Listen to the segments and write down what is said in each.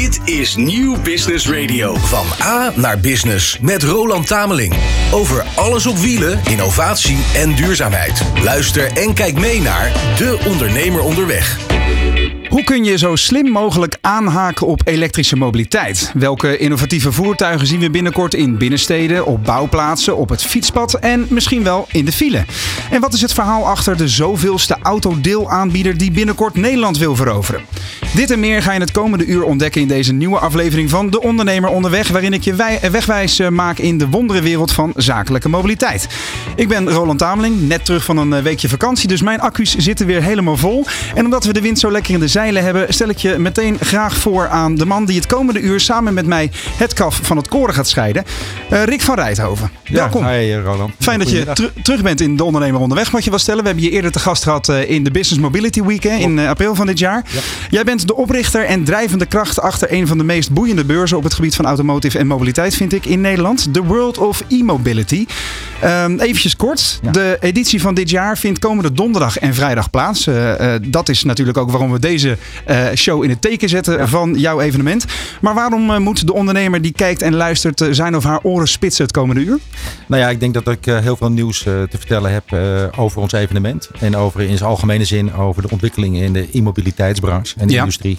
Dit is Nieuw Business Radio. Van A naar Business met Roland Tameling. Over alles op wielen, innovatie en duurzaamheid. Luister en kijk mee naar De Ondernemer Onderweg. Hoe kun je zo slim mogelijk aanhaken op elektrische mobiliteit? Welke innovatieve voertuigen zien we binnenkort in binnensteden, op bouwplaatsen, op het fietspad en misschien wel in de file? En wat is het verhaal achter de zoveelste autodeelaanbieder die binnenkort Nederland wil veroveren? Dit en meer ga je het komende uur ontdekken in deze nieuwe aflevering van De Ondernemer Onderweg, waarin ik je wegwijs eh, maak in de wonderenwereld van zakelijke mobiliteit. Ik ben Roland Tameling, net terug van een eh, weekje vakantie, dus mijn accu's zitten weer helemaal vol. En omdat we de wind zo lekker in de zeilen hebben, stel ik je meteen graag voor aan de man die het komende uur samen met mij het kaf van het koren gaat scheiden. Uh, Rick van Rijthoven. Ja, Welkom. Hi Roland. Fijn dat je terug bent in De Ondernemer Onderweg, wat je wel stellen. We hebben je eerder te gast gehad in de Business Mobility Week hè, in april van dit jaar. Ja. Jij bent de oprichter en drijvende kracht achter een van de meest boeiende beurzen op het gebied van automotive en mobiliteit, vind ik, in Nederland. The World of E-Mobility. Um, eventjes kort. De editie van dit jaar vindt komende donderdag en vrijdag plaats. Uh, uh, dat is natuurlijk ook waarom we deze uh, show in het teken zetten ja. van jouw evenement. Maar waarom moet de ondernemer die kijkt en luistert zijn of haar oren spitsen het komende uur? Nou ja, ik denk dat ik heel veel nieuws te vertellen heb over ons evenement. En over in zijn algemene zin over de ontwikkelingen in de e-mobiliteitsbranche en de Ja. industrie.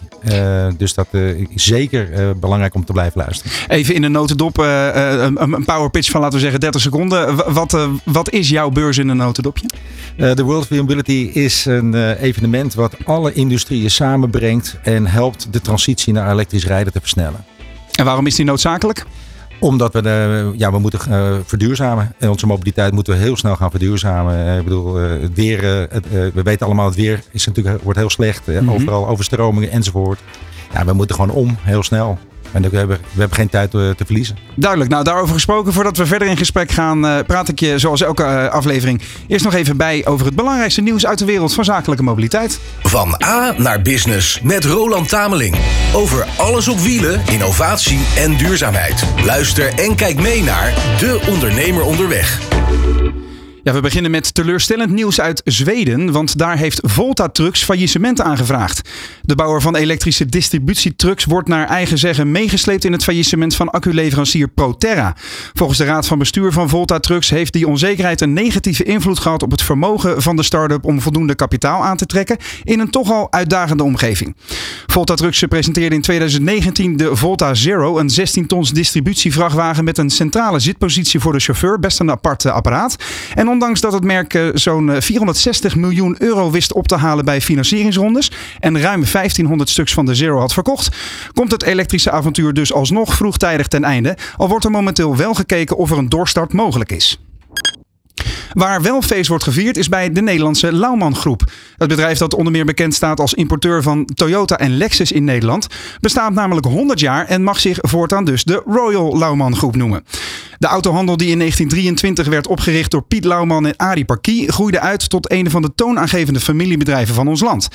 dus dat is zeker belangrijk om te blijven luisteren. Even in een notendop, een, een power pitch van laten we zeggen 30 seconden. Wat, wat is jouw beurs in een notendopje? De World of Mobility is een evenement wat alle industrieën samenbrengt en helpt de transitie naar elektrisch rijden te versnellen. En waarom is die noodzakelijk? Omdat we, de, ja, we moeten uh, verduurzamen. En onze mobiliteit moeten we heel snel gaan verduurzamen. ik bedoel, het weer, we weten allemaal, het weer is natuurlijk, wordt heel slecht. Mm -hmm. Overal overstromingen enzovoort. Ja, we moeten gewoon om, heel snel. En we hebben, we hebben geen tijd te, te, verliezen. Duidelijk. Nou, daarover gesproken. Voordat we verder in gesprek gaan, uh, praat ik je zoals elke uh, aflevering eerst nog even bij over het belangrijkste nieuws uit de wereld van zakelijke mobiliteit. Van A naar Business met Roland Tameling. Over alles op wielen, innovatie en duurzaamheid. Luister en kijk mee naar De Ondernemer Onderweg. Ja, we beginnen met teleurstellend nieuws uit Zweden, want daar heeft Volta Trucks faillissement aangevraagd. De bouwer van elektrische distributietrucks wordt naar eigen zeggen meegesleept in het faillissement van acculeverancier Proterra. Volgens de raad van bestuur van Volta Trucks heeft die onzekerheid een negatieve invloed gehad op het vermogen van de start-up om voldoende kapitaal aan te trekken in een toch al uitdagende omgeving. Volta Trucks presenteerde in 2019 de Volta Zero, een 16 tons distributievrachtwagen met een centrale zitpositie voor de chauffeur, best een apart apparaat. En ondanks dat het merk zo'n 460 miljoen euro wist op te halen bij financieringsrondes en ruim 1500 stuks van de Zero had verkocht, komt het elektrische avontuur dus alsnog vroegtijdig ten einde. Al wordt er momenteel wel gekeken of er een doorstart mogelijk is. Waar wel feest wordt gevierd is bij de Nederlandse Lauman Groep. Het bedrijf dat onder meer bekend staat als importeur van Toyota en Lexus in Nederland bestaat namelijk 100 jaar en mag zich voortaan dus de Royal Lauman Groep noemen. De autohandel die in 1923 werd opgericht door Piet Lauman en Arie Parkie groeide uit tot een van de toonaangevende familiebedrijven van ons land.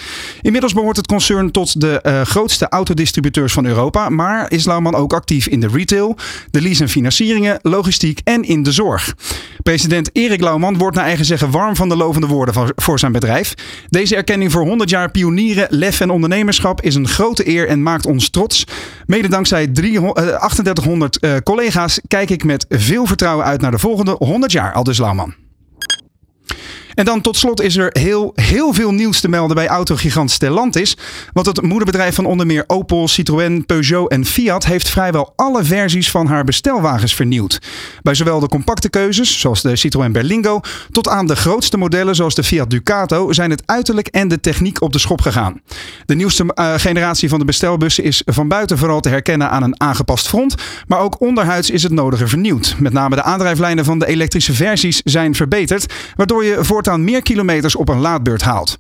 Inmiddels behoort het concern tot de uh, grootste autodistributeurs van Europa, maar is Lauman ook actief in de retail, de lease en financieringen, logistiek en in de zorg. President Erik Lauman wordt naar eigen zeggen warm van de lovende woorden van, voor zijn bedrijf. Deze erkenning voor 100 jaar pionieren, lef en ondernemerschap is een grote eer en maakt ons trots. Mede dankzij 300, uh, 3800 uh, collega's kijk ik met veel vertrouwen uit naar de volgende 100 jaar, Aldus Lauman. En dan tot slot is er heel, heel veel nieuws te melden bij autogigant Stellantis. Want het moederbedrijf van onder meer Opel, Citroën, Peugeot en Fiat heeft vrijwel alle versies van haar bestelwagens vernieuwd. Bij zowel de compacte keuzes, zoals de Citroën Berlingo, tot aan de grootste modellen zoals de Fiat Ducato zijn het uiterlijk en de techniek op de schop gegaan. De nieuwste uh, generatie van de bestelbussen is van buiten vooral te herkennen aan een aangepast front, maar ook onderhuids is het nodige vernieuwd. Met name de aandrijflijnen van de elektrische versies zijn verbeterd, waardoor je voortaan meer kilometers op een laadbeurt haalt.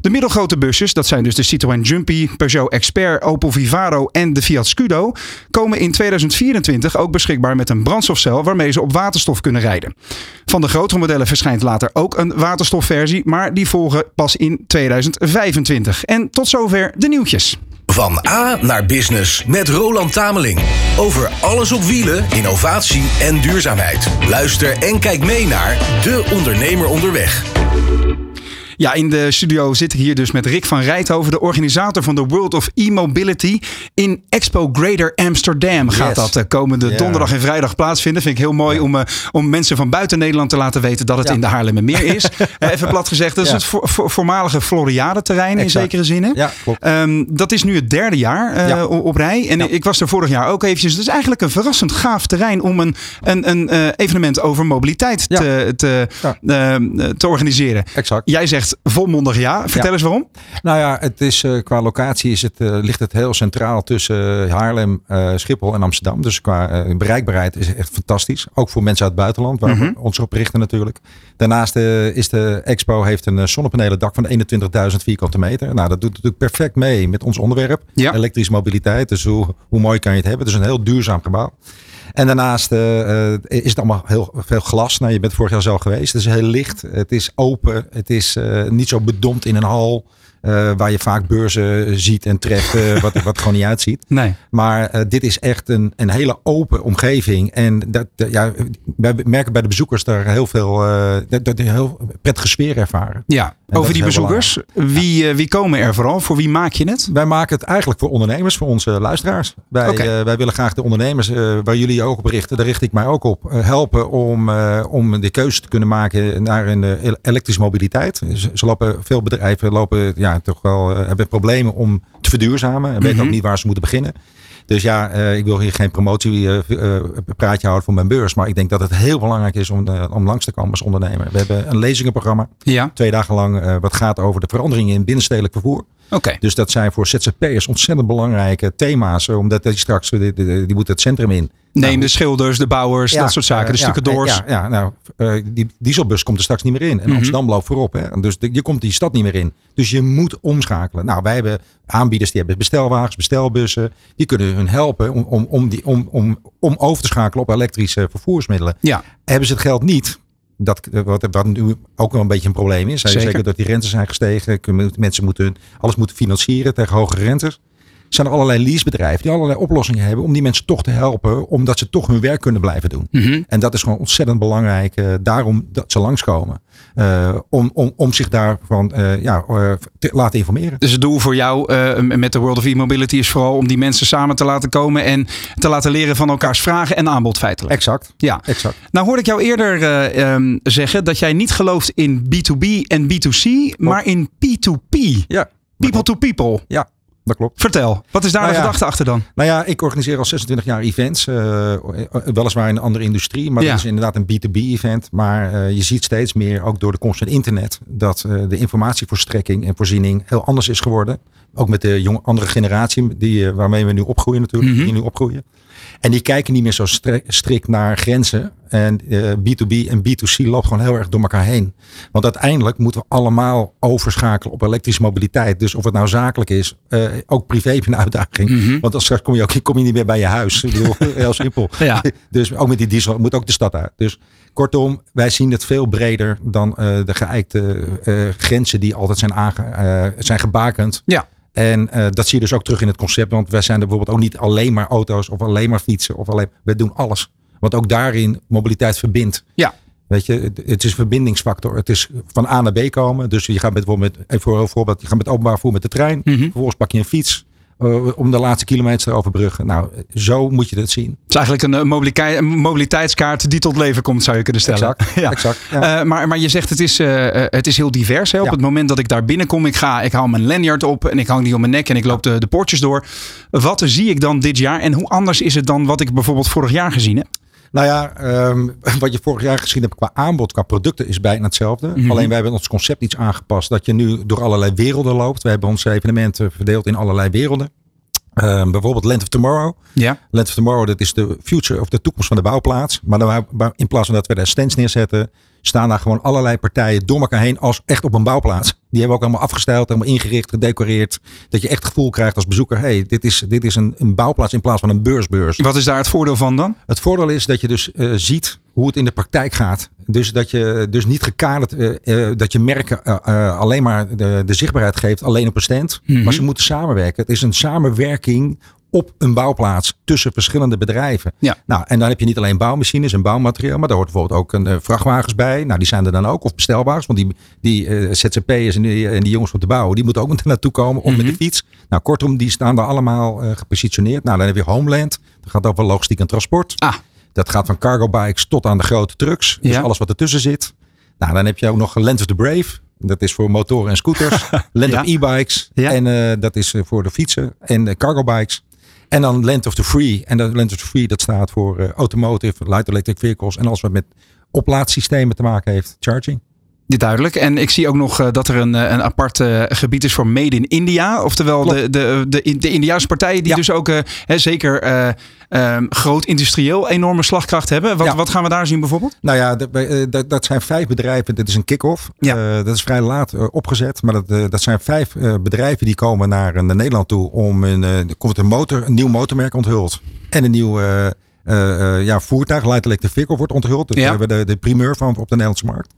De middelgrote busjes, dat zijn dus de Citroën Jumpy, Peugeot Expert, Opel Vivaro en de Fiat Scudo, komen in 2024 ook beschikbaar met een brandstofcel waarmee ze op waterstof kunnen rijden. Van de grotere modellen verschijnt later ook een waterstofversie, maar die volgen pas in 2025. En tot zover de nieuwtjes. Van A naar Business met Roland Tameling. Over alles op wielen, innovatie en duurzaamheid. Luister en kijk mee naar De Ondernemer Onderweg. Ja, in de studio zit ik hier dus met Rick van Rijthoven, de organisator van de World of E-Mobility. In Expo Greater Amsterdam gaat Yes. dat eh, komende Ja. donderdag en vrijdag plaatsvinden. Vind ik heel mooi om, eh, om mensen van buiten Nederland te laten weten dat het Ja. in de Haarlemmermeer is. Eh, Even plat gezegd, dat is het vo- vo- voormalige Floriade-terrein in zekere zin. hè? Ja, klopt. Ehm, dat is nu het derde jaar op rij. En ik was er vorig jaar ook eventjes. Het is eigenlijk een verrassend gaaf terrein om een, een, een evenement over mobiliteit te, te, Ja. eh, te organiseren. Exact. Jij zegt volmondig ja. Vertel Ja. eens waarom. Nou ja, het is, eh, qua locatie is het, eh, ligt het heel centraal tussen eh, Haarlem, eh, Schiphol en Amsterdam. Dus qua bereikbaarheid is het echt fantastisch. Ook voor mensen uit het buitenland, waar Mhm. we ons op richten natuurlijk. Daarnaast is de expo heeft een eh, zonnepanelen dak van 21.000 vierkante meter. Nou, dat doet natuurlijk perfect mee met ons onderwerp. Ja. Elektrische mobiliteit. Dus hoe, hoe mooi kan je het hebben? Het is een heel duurzaam gebouw. En daarnaast eh, eh, is het allemaal heel veel glas. Nou, je bent vorig jaar zelf geweest. Het is heel licht. Het is open. Het is eh, niet zo bedompt in een hal. Eh, waar je vaak beurzen ziet en treft. eh, wat, wat gewoon niet uitziet. Nee. Maar eh, dit is echt een, een hele open omgeving. En dat, eh, ja, wij merken bij de bezoekers daar heel veel eh, dat, dat heel prettige sfeer ervaren. Ja, over die bezoekers. Wie, eh, wie komen er vooral? Voor wie maak je het? Wij maken het eigenlijk voor ondernemers, voor onze luisteraars. Wij, eh, wij willen graag de ondernemers, eh, waar jullie je ook op richten, daar richt ik mij ook op, eh, helpen om, eh, om de keuze te kunnen maken naar een eh, ele- elektrische mobiliteit. Ze, ze lopen, veel bedrijven lopen ja, toch wel, eh, hebben problemen om te verduurzamen en weten Mhm. ook niet waar ze moeten beginnen. Dus ja, eh, ik wil hier geen promotiepraatje houden voor mijn beurs. Maar ik denk dat het heel belangrijk is om, eh, om langs te komen als ondernemer. We hebben een lezingenprogramma, Ja, twee dagen lang, eh, wat gaat over de veranderingen in binnenstedelijk vervoer. oké. Dus dat zijn voor ZZP'ers ontzettend belangrijke thema's. eh, Omdat die straks, die, die, die moeten het centrum in. Neem Nou, de schilders, de bouwers, ja, dat soort zaken. De eh, stukken ja, doors. Ja, ja nou, eh, die dieselbus komt er straks niet meer in. En Mhm. Amsterdam loopt voorop. Hè. Dus de- je komt die stad niet meer in. Dus je moet omschakelen. Nou, wij hebben aanbieders die hebben bestelwagens, bestelbussen. Die kunnen hun helpen om, om, om, die, om, om, om over te schakelen op elektrische vervoersmiddelen. Ja, Hebben ze het geld niet, dat, wat, wat nu ook wel een beetje een probleem is. Zeker, dat die rentes zijn gestegen. Mensen moeten hun- alles moeten financieren tegen hogere rentes. Zijn er allerlei leasebedrijven die allerlei oplossingen hebben om die mensen toch te helpen, omdat ze toch hun werk kunnen blijven doen. Mhm. En dat is gewoon ontzettend belangrijk. eh, daarom dat ze langskomen. Eh, om, om, om zich daarvan eh, ja, te laten informeren. Dus het doel voor jou met de World of E-Mobility is vooral om die mensen samen te laten komen en te laten leren van elkaars vragen en aanbod feitelijk. Exact. Ja. Exact. Nou hoorde ik jou eerder eh, ehm, zeggen dat jij niet gelooft in B2B en B2C, maar in P2P. Ja. People to people. Ja, dat klopt. Vertel, wat is daar Nou de ja. gedachte achter dan? Nou ja, ik organiseer al 26 jaar events. eh, weliswaar in een andere industrie. Maar Ja. dat is inderdaad een B2B-event. Maar eh, je ziet steeds meer, ook door de komst van internet, dat eh, de informatieverstrekking en voorziening heel anders is geworden. Ook met de jonge, andere generatie die, eh, waarmee we nu opgroeien natuurlijk. Mhm. Die nu opgroeien. En die kijken niet meer zo strikt naar grenzen. En eh, B2B en B2C loopt gewoon heel erg door elkaar heen. Want uiteindelijk moeten we allemaal overschakelen op elektrische mobiliteit. Dus of het nou zakelijk is, eh, ook privé heb je een uitdaging. Mhm. Want als straks kom je ook kom je niet meer bij je huis. Ik bedoel, heel simpel. Ja. Dus ook met die diesel moet ook de stad uit. Dus kortom, wij zien het veel breder dan eh, de geëikte eh, grenzen die altijd zijn, aange, eh, zijn gebakend. Ja. En eh, dat zie je dus ook terug in het concept. Want wij zijn er bijvoorbeeld ook niet alleen maar auto's of alleen maar fietsen. Of alleen, we doen alles. Want ook daarin mobiliteit verbindt. Ja. Weet je, het- is een verbindingsfactor. Het is van A naar B komen. Dus je gaat met, bijvoorbeeld met, even voor voorbeeld, je gaat met openbaar vervoer met de trein. Mhm. Vervolgens pak je een fiets eh, om de laatste kilometer te overbruggen. Nou, zo moet je dat zien. Het is eigenlijk een, eh, mobiliteit- een mobiliteitskaart die tot leven komt, zou je kunnen stellen. Exact. Ja. exact ja. Eh, maar, maar je zegt het is, het is heel divers. Hè? Op Ja. het moment dat ik daar binnenkom, ik, ga, ik haal mijn lanyard op en ik hang die om mijn nek en ik loop de, de poortjes door. Wat zie ik dan dit jaar en hoe anders is het dan wat ik bijvoorbeeld vorig jaar gezien heb? Nou ja, ehm, wat je vorig jaar gezien hebt qua aanbod, qua producten is bijna hetzelfde. Mhm. Alleen wij hebben ons concept iets aangepast. Dat je nu door allerlei werelden loopt. We hebben onze evenementen verdeeld in allerlei werelden. Ehm, bijvoorbeeld Land of Tomorrow. Ja. Land of Tomorrow, dat is de future of de toekomst van de bouwplaats. Maar dan, in plaats van dat we daar stands neerzetten, staan daar gewoon allerlei partijen door elkaar heen als echt op een bouwplaats. Die hebben we ook allemaal afgesteld, helemaal ingericht, gedecoreerd. Dat je echt het gevoel krijgt als bezoeker, hey, dit is, dit is een, een bouwplaats in plaats van een beursbeurs. Wat is daar het voordeel van dan? Het voordeel is dat je dus eh, ziet hoe het in de praktijk gaat. Dus dat je dus niet gekaderd, eh, eh, dat je merken alleen maar de, de zichtbaarheid geeft, alleen op een stand. Mhm. Maar ze moeten samenwerken. Het is een samenwerking op een bouwplaats tussen verschillende bedrijven. Ja. Nou, en dan heb je niet alleen bouwmachines en bouwmateriaal, maar daar hoort bijvoorbeeld ook een, uh, vrachtwagens bij. Nou, die zijn er dan ook, of bestelbaars, want die, die uh, ZZP'ers en die, en die jongens op de bouw, die moeten ook met naartoe komen, of mm -hmm. met de fiets. Nou, kortom, die staan daar allemaal uh, gepositioneerd. Nou, dan heb je Homeland, dat gaat over logistiek en transport. Ah. Dat gaat van cargo bikes tot aan de grote trucks. Dus Ja. alles wat ertussen zit. Nou, dan heb je ook nog Land of the Brave. Dat is voor motoren en scooters. Land Ja. of e-bikes. Ja. En eh, dat is eh, voor de fietsen en de cargo bikes. En dan Land of the Free. En dat Land of the Free dat staat voor eh, automotive, light electric vehicles. En alles wat met oplaadsystemen te maken heeft. Charging. Duidelijk. En ik zie ook nog eh, dat er een, eh, een apart eh, gebied is voor Made in India. Oftewel de, de, de, de Indiaanse partijen die Ja. dus ook hè, zeker eh, ehm, groot industrieel enorme slagkracht hebben. Wat, Ja. wat gaan we daar zien bijvoorbeeld? Nou ja, dat, dat, zijn vijf bedrijven. Dit is een kick-off. Ja. Dat is vrij laat opgezet. Maar dat, dat zijn vijf bedrijven die komen naar, naar Nederland toe. Om een, er komt een, motor, een nieuw motormerk onthuld. En een nieuw ja, voertuig, light electric vehicle, wordt onthuld. Dus Ja. we hebben de, de primeur van op de Nederlandse markt.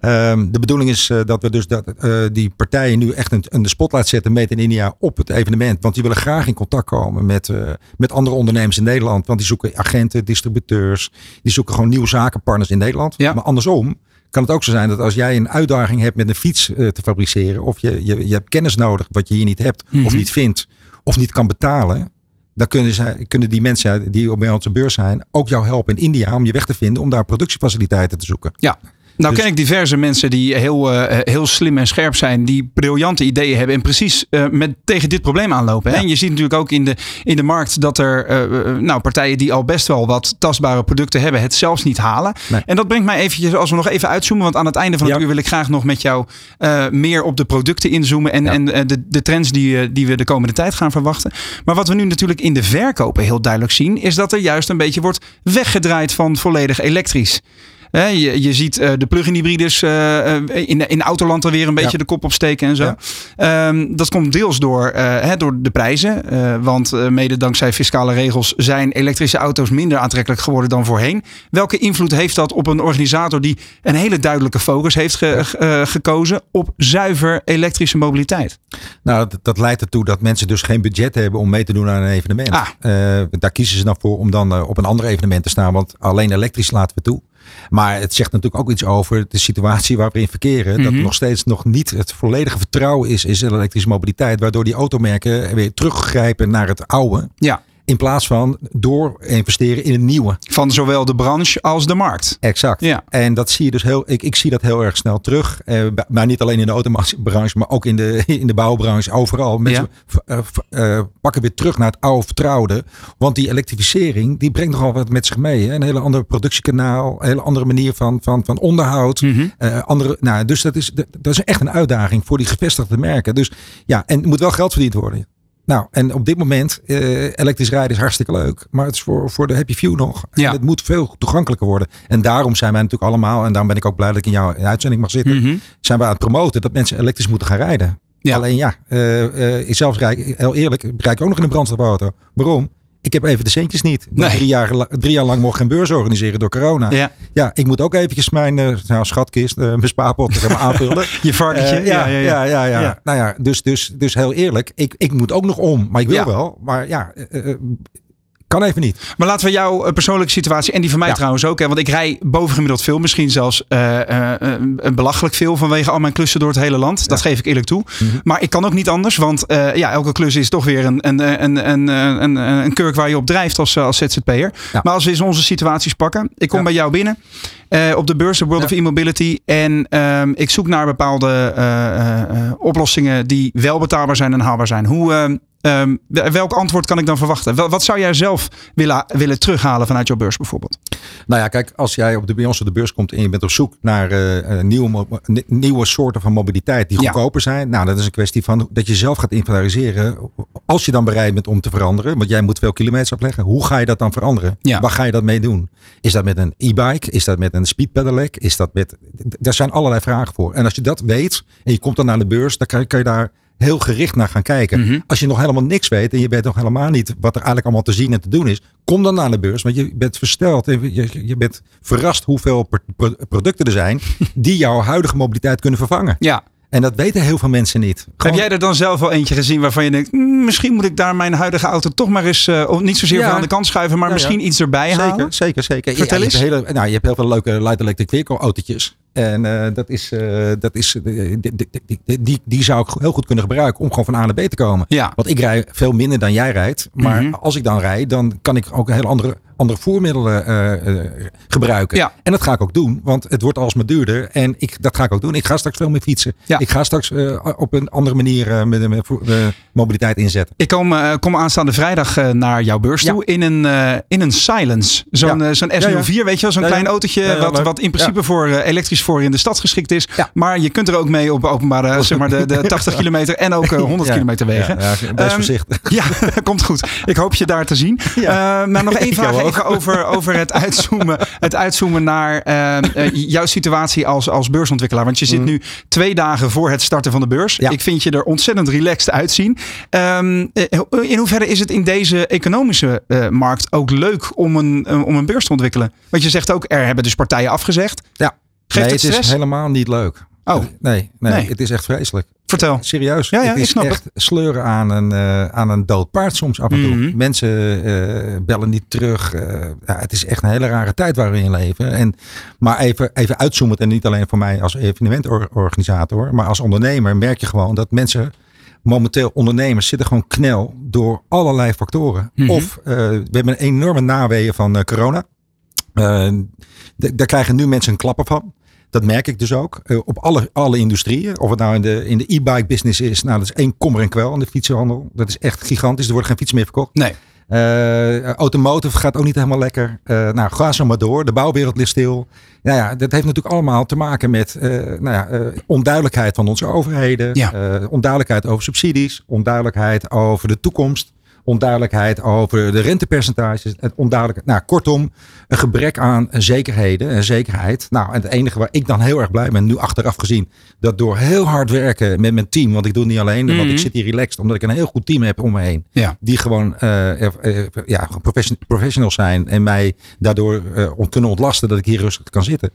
Ehm, de bedoeling is eh, dat we dus dat, eh, die partijen nu echt een, een spotlight zetten met in India op het evenement. Want die willen graag in contact komen met, eh, met andere ondernemers in Nederland. Want die zoeken agenten, distributeurs. Die zoeken gewoon nieuwe zakenpartners in Nederland. Ja. Maar andersom kan het ook zo zijn dat als jij een uitdaging hebt met een fiets eh, te fabriceren. Of je, je, je hebt kennis nodig wat je hier niet hebt. Of Mhm. niet vindt. Of niet kan betalen. Dan kunnen, zij, kunnen die mensen die op onze beurs zijn ook jou helpen in India om je weg te vinden. Om daar productiefaciliteiten te zoeken. Ja. Nou Dus- ken ik diverse mensen die heel, eh, heel slim en scherp zijn. Die briljante ideeën hebben. En precies eh, met, tegen dit probleem aanlopen. Hè? Ja. En je ziet natuurlijk ook in de, in de markt dat er eh, nou, partijen die al best wel wat tastbare producten hebben. Het zelfs niet halen. Nee. En dat brengt mij eventjes, als we nog even uitzoomen. Want aan het einde van het Ja. uur wil ik graag nog met jou meer op de producten inzoomen. En, Ja. en de, de trends die, die we de komende tijd gaan verwachten. Maar wat we nu natuurlijk in de verkopen heel duidelijk zien. Is dat er juist een beetje wordt weggedraaid van volledig elektrisch. Je, je ziet eh, de plug-in hybrides eh, eh, in, in Autoland er weer een beetje Ja. de kop opsteken en zo. Ja. Ehm, dat komt deels door, hè, door de prijzen. want mede dankzij fiscale regels zijn elektrische auto's minder aantrekkelijk geworden dan voorheen. Welke invloed heeft dat op een organisator die een hele duidelijke focus heeft ge- ge- gekozen op zuiver elektrische mobiliteit? Nou, dat, dat leidt ertoe dat mensen dus geen budget hebben om mee te doen aan een evenement. Ah. Daar kiezen ze dan voor om dan op een ander evenement te staan, want alleen elektrisch laten we toe. Maar het zegt natuurlijk ook iets over de situatie waar we in verkeren. Dat Mhm. er nog steeds nog niet het volledige vertrouwen is in de elektrische mobiliteit. Waardoor die automerken weer teruggrijpen naar het oude. Ja, In plaats van door investeren in een nieuwe. van zowel de branche als de markt. Exact. Ja. En dat zie je dus heel, ik, ik zie dat heel erg snel terug. Eh, maar niet alleen in de autobranche, maar ook in de, in de bouwbranche, overal. Mensen v- eh, eh, pakken weer terug naar het oude vertrouwde. Want die elektrificering, die brengt nogal wat met zich mee. Hè? Een hele andere productiekanaal, een hele andere manier van, van, van onderhoud. Mhm. Andere, nou, dus dat is, dat dat is echt een uitdaging voor die gevestigde merken. Dus ja, en moet wel geld verdiend worden. Nou, en op dit moment, eh, elektrisch rijden is hartstikke leuk. Maar het is voor, voor de happy few nog. En Ja. Het moet veel toegankelijker worden. En daarom zijn wij natuurlijk allemaal, en daarom ben ik ook blij dat ik in jouw uitzending mag zitten. Mhm. Zijn we aan het promoten dat mensen elektrisch moeten gaan rijden. Ja. Alleen ja, eh eh, ik zelfs rijd, heel eerlijk, rijd ik ook nog in een brandstofauto. Waarom? Ik heb even de centjes niet. Nee. Drie, jaar, drie jaar lang mocht geen beurs organiseren door corona. Ja, Ja, ik moet ook eventjes mijn eh, nou, schatkist, eh, mijn spaarpot zeg maar, aanvullen. je varkentje. Eh, ja, ja, ja, ja, Ja. Nou ja, dus, dus, dus heel eerlijk, ik, ik moet ook nog om. Maar ik wil Ja. wel. Maar ja, kan even niet. Maar laten we jouw eh, persoonlijke situatie en die van mij Ja. trouwens ook. Hè, want ik rij bovengemiddeld veel. Misschien zelfs een belachelijk veel vanwege al mijn klussen door het hele land. Dat geef ik eerlijk toe. Mhm. Maar ik kan ook niet anders. Want ja, elke klus is toch weer een, een, een, een, een, een, kurk waar je op drijft als, als ZZP'er. Ja. Maar als we eens onze situaties pakken. Ik kom bij jou binnen. op de beurs, de World Ja. of E-Mobility. En ehm, ik zoek naar bepaalde oplossingen die wel betaalbaar zijn en haalbaar zijn. Hoe, ehm, welk antwoord kan ik dan verwachten? Wat zou jij zelf willen, willen terughalen vanuit jouw beurs bijvoorbeeld? Nou ja, kijk, als jij op de, bij ons op de beurs komt en je bent op zoek naar eh, eh, nieuwe, soorten van mobiliteit die Ja. goedkoper zijn. Nou, dat is een kwestie van dat je zelf gaat inventariseren. Als je dan bereid bent om te veranderen, want jij moet veel kilometers afleggen. Hoe ga je dat dan veranderen? Ja. Waar ga je dat mee doen? Is dat met een e-bike? Is dat met een speed pedelec? Is dat met... Daar zijn allerlei vragen voor. En als je dat weet en je komt dan naar de beurs, dan kan je, kan je daar heel gericht naar gaan kijken. Mhm. Als je nog helemaal niks weet en je weet nog helemaal niet wat er eigenlijk allemaal te zien en te doen is, kom dan naar de beurs. Want je bent versteld en je, je bent verrast hoeveel pro- pro- producten er zijn die jouw huidige mobiliteit kunnen vervangen. Ja, En dat weten heel veel mensen niet. Heb jij er dan zelf wel eentje gezien waarvan je denkt, "Mm, misschien moet ik daar mijn huidige auto toch maar eens, eh, niet zozeer Ja. van aan de kant schuiven, maar Ja, ja. misschien iets erbij halen? Zeker, zeker, zeker. Vertel Ja, je, eens. hebt hele, nou, je hebt heel veel leuke light electric vehicle autootjes. En eh, dat is, eh, dat is, die, die, die, die, zou ik heel goed kunnen gebruiken om gewoon van A naar B te komen. Ja. Want ik rij veel minder dan jij rijdt. Maar Mhm. als ik dan rijd, dan kan ik ook heel andere, andere voermiddelen eh, eh, gebruiken. Ja. En dat ga ik ook doen, want het wordt alsmaar duurder. En ik, dat ga ik ook doen. Ik ga straks veel meer fietsen. Ja. Ik ga straks eh, op een andere manier met, met, mobiliteit inzetten. Ik kom, kom aanstaande vrijdag naar jouw beurs Ja. toe in een, in een Silence. Zo'n zo'n Ja, S04, ja. weet je wel. Zo'n klein autootje wat, wat in principe voor elektrisch voor in de stad geschikt is. Maar je kunt er ook mee op openbare, zeg maar de, de 80 kilometer en ook eh, 100 Ja. kilometer wegen. Ja, wees Ehm, voorzichtig. Ja, komt goed. Ik hoop je daar te zien. Ja. Maar nog één vraag. Even over, over het, uitzoomen, het uitzoomen naar eh, eh, jouw situatie als, als beursontwikkelaar. Want je zit nu twee dagen voor het starten van de beurs. Mhm. Ja. Ik vind je er ontzettend relaxed uitzien. Ehm, eh, in hoeverre is het in deze economische eh, markt ook leuk om een, om een beurs te ontwikkelen? Want je zegt ook, er hebben dus partijen afgezegd. Ja. Geeft nee, het het is helemaal niet leuk. Oh. Nee, nee, Nee. het is echt vreselijk. Vertel. Serieus. Ja, ja, het ik is snap echt sleuren aan een, eh, aan een dood paard soms af en toe. Mhm. Mensen eh, bellen niet terug. Eh, ja, het is echt een hele rare tijd waar we in leven. En, maar even, even uitzoomend en niet alleen voor mij als evenementorganisator, maar als ondernemer merk je gewoon dat mensen momenteel ondernemers zitten gewoon knel door allerlei factoren. Mhm. Of we hebben een enorme naweeën van corona. Daar krijgen nu mensen een klappen van. Dat merk ik dus ook. eh, op alle, alle industrieën. Of het nou in de, in de e-bike business is. Nou, dat is één kommer en kwel in de fietsenhandel. Dat is echt gigantisch. Er wordt geen fiets meer verkocht. Nee. Eh, automotive gaat ook niet helemaal lekker. Eh, nou, ga zo maar door. De bouwwereld ligt stil. Nou ja, dat heeft natuurlijk allemaal te maken met nou ja, onduidelijkheid van onze overheden. Ja. onduidelijkheid over subsidies. Onduidelijkheid over de toekomst. Onduidelijkheid over de rentepercentages. Het onduidelijk, nou, kortom, een gebrek aan zekerheden en zekerheid. Nou, en het enige waar ik dan heel erg blij ben, nu achteraf gezien, dat door heel hard werken met mijn team, want ik doe het niet alleen, want Mhm. ik zit hier relaxed, omdat ik een heel goed team heb om me heen Ja. die gewoon ja, profession- professionals zijn en mij daardoor ont- kunnen ontlasten dat ik hier rustig kan zitten.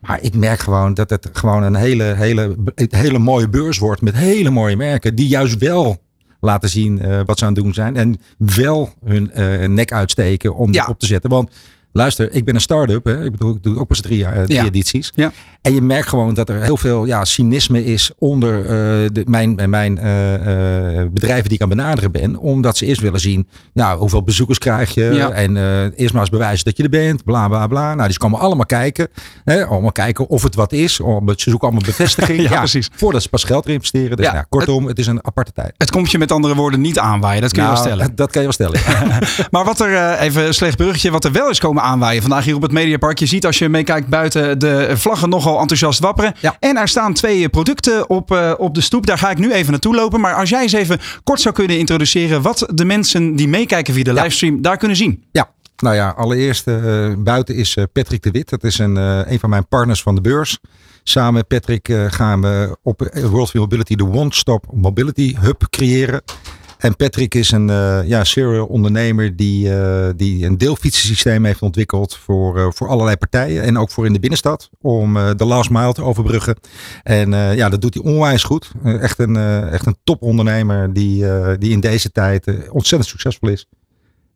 Maar ik merk gewoon dat het gewoon een hele, hele, hele mooie beurs wordt met hele mooie merken die juist wel laten zien eh, wat ze aan het doen zijn en wel hun eh, nek uitsteken om Ja. op te zetten. Want luister, ik ben een start-up. Hè? Ik bedoel, ik doe ook pas drie, jaar, eh, drie Ja. edities. Ja. En je merkt gewoon dat er heel veel ja, cynisme is onder eh, de, mijn, mijn eh, eh, bedrijven die ik aan benaderen ben. Omdat ze eerst willen zien, nou, hoeveel bezoekers krijg je? Ja. En eerst maar eens bewijzen dat je er bent. Bla, bla, bla. Nou, die komen allemaal kijken. Hè, allemaal kijken of het wat is. Ze zoeken allemaal bevestiging. Ja, precies. Voordat ze pas geld erin investeren. Dus Ja, nou, kortom, het, is een aparte tijd. Het komt je met andere woorden niet aanwaaien, dat kun je Nou, wel stellen. Dat kan je wel stellen. Maar wat er, even een slecht bruggetje, wat er wel is komen aanwaaien vandaag hier op het Mediapark. Je ziet als je meekijkt buiten de vlaggen nogal enthousiast wapperen. Ja. En er staan twee producten op, eh, op de stoep. Daar ga ik nu even naartoe lopen. Maar als jij eens even kort zou kunnen introduceren wat de mensen die meekijken via de Ja. livestream daar kunnen zien. Ja, nou ja, allereerst eh, buiten is eh, Patrick de Wit. Dat is een, een van mijn partners van de beurs. Samen met Patrick gaan we op World Mobility de One Stop Mobility Hub creëren. En Patrick is een eh, ja, serial ondernemer die, eh, die een deelfietsensysteem heeft ontwikkeld voor, eh, voor allerlei partijen. En ook voor in de binnenstad om de last mile te overbruggen. En ja, dat doet hij onwijs goed. Echt, een, echt een topondernemer die, die in deze tijd ontzettend succesvol is.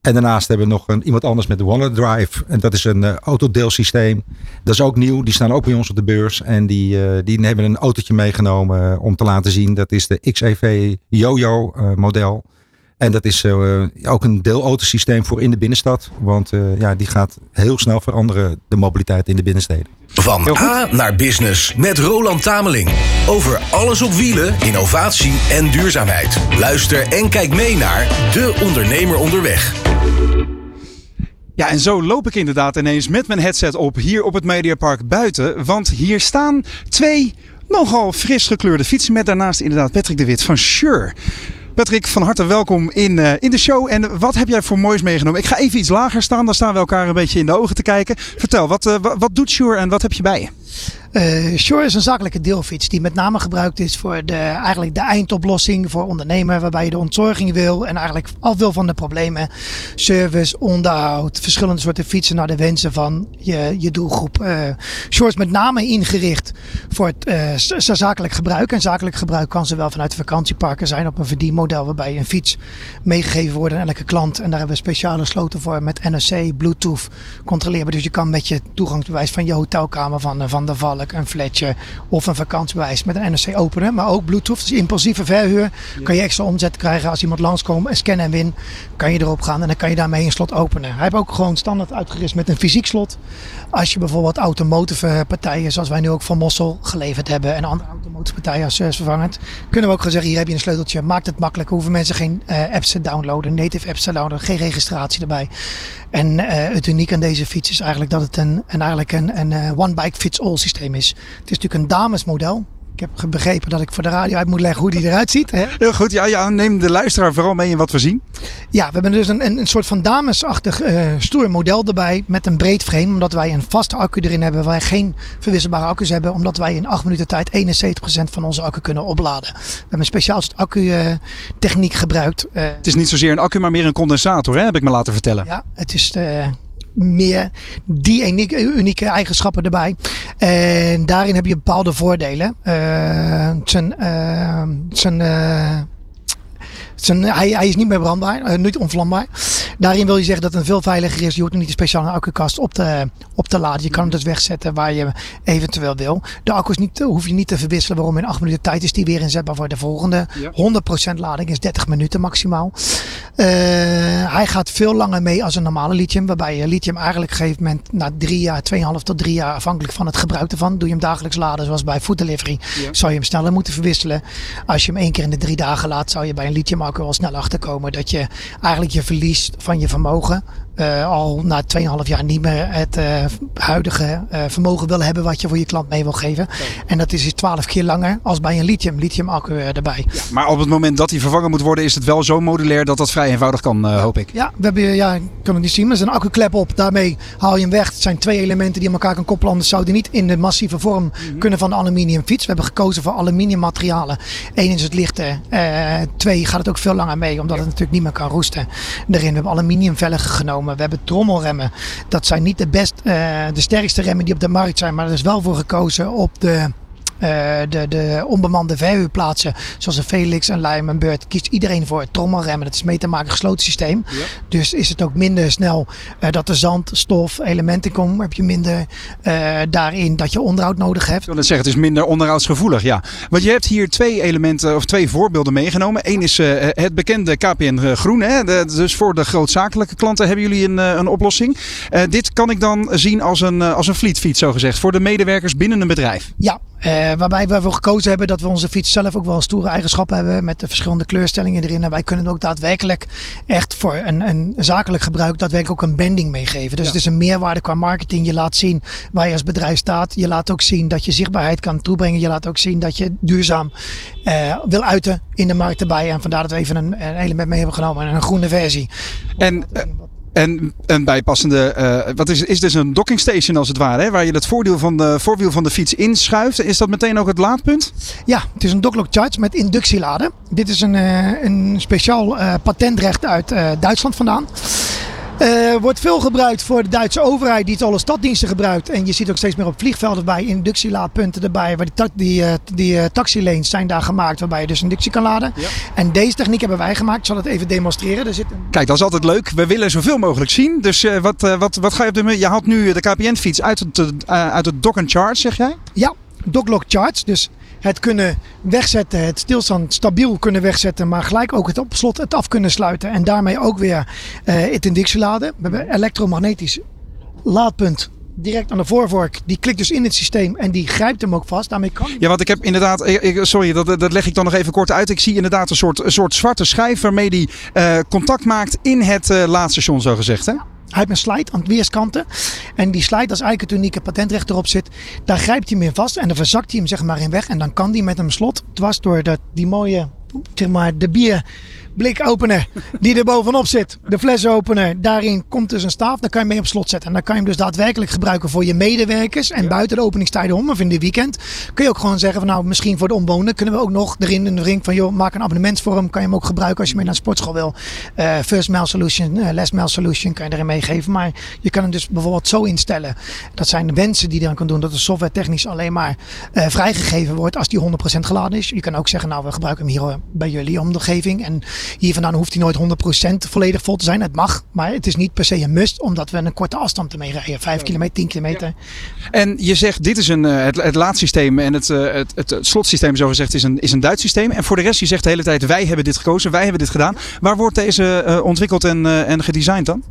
En daarnaast hebben we nog een, iemand anders met de OneDrive. En dat is een eh, autodeelsysteem. Dat is ook nieuw. Die staan ook bij ons op de beurs. En die, eh, die hebben een autootje meegenomen om te laten zien. Dat is de XEV Jojo eh, model. En dat is eh, ook een deelautosysteem voor in de binnenstad. Want eh, ja, die gaat heel snel veranderen, de mobiliteit in de binnensteden. Van A naar Business met Roland Tameling. Over alles op wielen, innovatie en duurzaamheid. Luister en kijk mee naar De Ondernemer Onderweg. Ja, en zo loop ik inderdaad ineens met mijn headset op hier op het Mediapark buiten. Want hier staan twee nogal fris gekleurde fietsen met daarnaast inderdaad Patrick de Wit van Sure. Patrick, van harte welkom in, eh, in de show. En wat heb jij voor moois meegenomen? Ik ga even iets lager staan, dan staan we elkaar een beetje in de ogen te kijken. Vertel, wat, eh, wa- wat doet Sure en wat heb je bij je? Uh, Shore is een zakelijke deelfiets die met name gebruikt is voor de, eigenlijk de eindoplossing voor ondernemer. Waarbij je de ontzorging wil en eigenlijk af wil van de problemen. Service, onderhoud, verschillende soorten fietsen naar de wensen van je, je doelgroep. Uh, Shore is met name ingericht voor het uh, zakelijk gebruik. En zakelijk gebruik kan zowel vanuit vakantieparken zijn op een verdienmodel waarbij een fiets meegegeven wordt aan elke klant. En daar hebben we speciale sloten voor met NFC, Bluetooth controleerbaar. Dus je kan met je toegangsbewijs van je hotelkamer van Van de Een fletje of een vakantiebewijs met een NFC openen. Maar ook Bluetooth, dus impulsieve verhuur. Kan je extra omzet krijgen als iemand langskomt en scan en win. Kan je erop gaan en dan kan je daarmee een slot openen. Hij heeft ook gewoon standaard uitgerust met een fysiek slot. Als je bijvoorbeeld automotive partijen, zoals wij nu ook van Mossel geleverd hebben. En andere automotive partijen als servicevervangend. Kunnen we ook gewoon zeggen, hier heb je een sleuteltje. Maakt het makkelijk. Hoeven mensen geen uh, apps te downloaden. Native apps te downloaden. Geen registratie erbij. En uh, het uniek aan deze fiets is eigenlijk dat het een, een eigenlijk een, een one bike fits all systeem is. Het is natuurlijk een damesmodel. Ik heb begrepen dat ik voor de radio uit moet leggen hoe die eruit ziet. Hè? Heel goed, ja, ja, neem de luisteraar vooral mee in wat we zien. Ja, we hebben dus een, een, een soort van damesachtig uh, stoer model erbij met een breed frame. Omdat wij een vaste accu erin hebben, waar wij geen verwisselbare accu's hebben. Omdat wij in 8 minuten tijd 71% van onze accu kunnen opladen. We hebben een speciaal accu techniek gebruikt. Uh, het is niet zozeer een accu, maar meer een condensator, hè, heb ik me laten vertellen. Ja, het is... De, meer die unieke, unieke eigenschappen erbij. En daarin heb je bepaalde voordelen. Uh, zijn, uh, zijn uh, zijn, hij, hij, is niet meer brandbaar, uh, niet onvlambaar. Daarin wil je zeggen dat het veel veiliger is. Je hoeft niet een speciale accukast op te, op te laden. Je kan hem dus wegzetten waar je eventueel wil. De accu niet, hoef je niet te verwisselen. Waarom in 8 minuten tijd is die weer inzetbaar voor de volgende. Ja. 100% lading is 30 minuten maximaal. Uh, hij gaat veel langer mee als een normale lithium. Waarbij je lithium eigenlijk op een gegeven moment na drie jaar, 2,5 tot drie jaar afhankelijk van het gebruik ervan. Doe je hem dagelijks laden zoals bij food delivery. Ja. Zou je hem sneller moeten verwisselen. Als je hem één keer in de drie dagen laat zou je bij een lithium accu al snel achterkomen dat je eigenlijk je verlies van je vermogen uh, al na 2,5 jaar niet meer het uh, huidige uh, vermogen wil hebben wat je voor je klant mee wil geven. Ja. En dat is 12 dus keer langer als bij een lithium, lithium accu erbij. Ja, maar op het moment dat die vervangen moet worden, is het wel zo modulair dat dat vrij eenvoudig kan, hoop ik. Ja, we hebben, ja, ik kan het niet zien, maar er is een accuklep op. Daarmee haal je hem weg. Het zijn twee elementen die aan elkaar kan koppelen. Anders zou die niet in de massieve vorm mm -hmm. kunnen van de aluminium fiets. We hebben gekozen voor aluminium materialen. Eén is het lichte. twee gaat het ook veel langer mee, omdat het natuurlijk niet meer kan roesten. Daarin we hebben aluminium velgen genomen. We hebben trommelremmen. Dat zijn niet de, best, uh, de sterkste remmen die op de markt zijn. Maar er is wel voor gekozen op de de, de onbemande verhuurplaatsen, zoals een Felix, een Lime, een Beurt, kiest iedereen voor trommelremmen. Dat is mee te maken gesloten systeem. Ja. Dus is het ook minder snel uh, dat er zand, stof, elementen komen. Heb je minder uh, daarin dat je onderhoud nodig hebt. Ik wil zeggen, het is minder onderhoudsgevoelig. Ja. Want je hebt hier twee elementen of twee voorbeelden meegenomen. Eén is het bekende KPN Groen. Hè? Dus voor de grootzakelijke klanten hebben jullie een, een oplossing. dit kan ik dan zien als een, als een fleetfiets, zo gezegd. Voor de medewerkers binnen een bedrijf. Ja, uh, waarbij we ervoor gekozen hebben dat we onze fiets zelf ook wel stoere eigenschappen hebben. Met de verschillende kleurstellingen erin. En wij kunnen ook daadwerkelijk echt voor een, een zakelijk gebruik daadwerkelijk ook een bending meegeven. Dus ja. het is een meerwaarde qua marketing. Je laat zien waar je als bedrijf staat. Je laat ook zien dat je zichtbaarheid kan toebrengen. Je laat ook zien dat je duurzaam uh, wil uiten in de markt erbij. En vandaar dat we even een, een element mee hebben genomen. Een groene versie. En... En een bijpassende, uh, wat is, is dus een docking station als het ware, hè, waar je het voordeel van de, voorwiel van de fiets inschuift. Is dat meteen ook het laadpunt? Ja, het is een docklock charge met inductieladen. Dit is een, uh, een speciaal uh, patentrecht uit Duitsland vandaan. Uh, wordt veel gebruikt voor de Duitse overheid die het alle staddiensten gebruikt. En je ziet ook steeds meer op vliegvelden bij inductielaadpunten erbij. Waar die, ta die, uh, die uh, taxilanes zijn daar gemaakt waarbij je dus inductie kan laden. Ja. En deze techniek hebben wij gemaakt. Ik zal het even demonstreren. Er zit een... Kijk, dat is altijd leuk. We willen zoveel mogelijk zien. Dus wat, wat, wat ga je op de Je haalt nu de KPN fiets uit het, uit het dock and charge, zeg jij? Ja, docklock charge. Dus het kunnen wegzetten, het stilstand stabiel kunnen wegzetten, maar gelijk ook het op slot het af kunnen sluiten. En daarmee ook weer uh, het inductie laden. We hebben elektromagnetisch laadpunt direct aan de voorvork. Die klikt dus in het systeem en die grijpt hem ook vast. Daarmee kan Ja, want ik heb inderdaad, ik, sorry, dat, dat leg ik dan nog even kort uit. Ik zie inderdaad een soort, een soort zwarte schijf waarmee die uh, contact maakt in het uh, laadstation, zo gezegd. Hè? Hij heeft een slide aan weerskanten. En die slide, als eigenlijk het unieke patentrecht erop zit, daar grijpt hij hem in vast en dan verzakt hij hem zeg maar in weg. En dan kan hij met een slot dwars door dat, die mooie, zeg maar, de bier blikopener die er bovenop zit. De flesopener. Daarin komt dus een staaf. Daar kan je mee op slot zetten. En dan kan je hem dus daadwerkelijk gebruiken voor je medewerkers. En buiten de openingstijden om of in de weekend. Kun je ook gewoon zeggen van nou misschien voor de omwonenden kunnen we ook nog erin in de ring van joh maak een abonnementsvorm. Kan je hem ook gebruiken als je mee naar een sportschool wil. Uh, first mail solution, uh, last mail solution kan je erin meegeven. Maar je kan hem dus bijvoorbeeld zo instellen. Dat zijn de wensen die je dan kan doen. Dat de software technisch alleen maar uh, vrijgegeven wordt als die 100% geladen is. Je kan ook zeggen nou we gebruiken hem hier bij jullie omgeving. En hier vandaan hoeft hij nooit 100% volledig vol te zijn. Het mag, maar het is niet per se een must, omdat we een korte afstand ermee rijden. 5 kilometer, 10 kilometer. En je zegt, dit is een, uh, het, het laadsysteem en het, uh, het, het, het slotsysteem, zo gezegd, is een, is een Duits systeem. En voor de rest, je zegt de hele tijd, wij hebben dit gekozen, wij hebben dit gedaan. Waar wordt deze uh, ontwikkeld en, en gedesigned dan?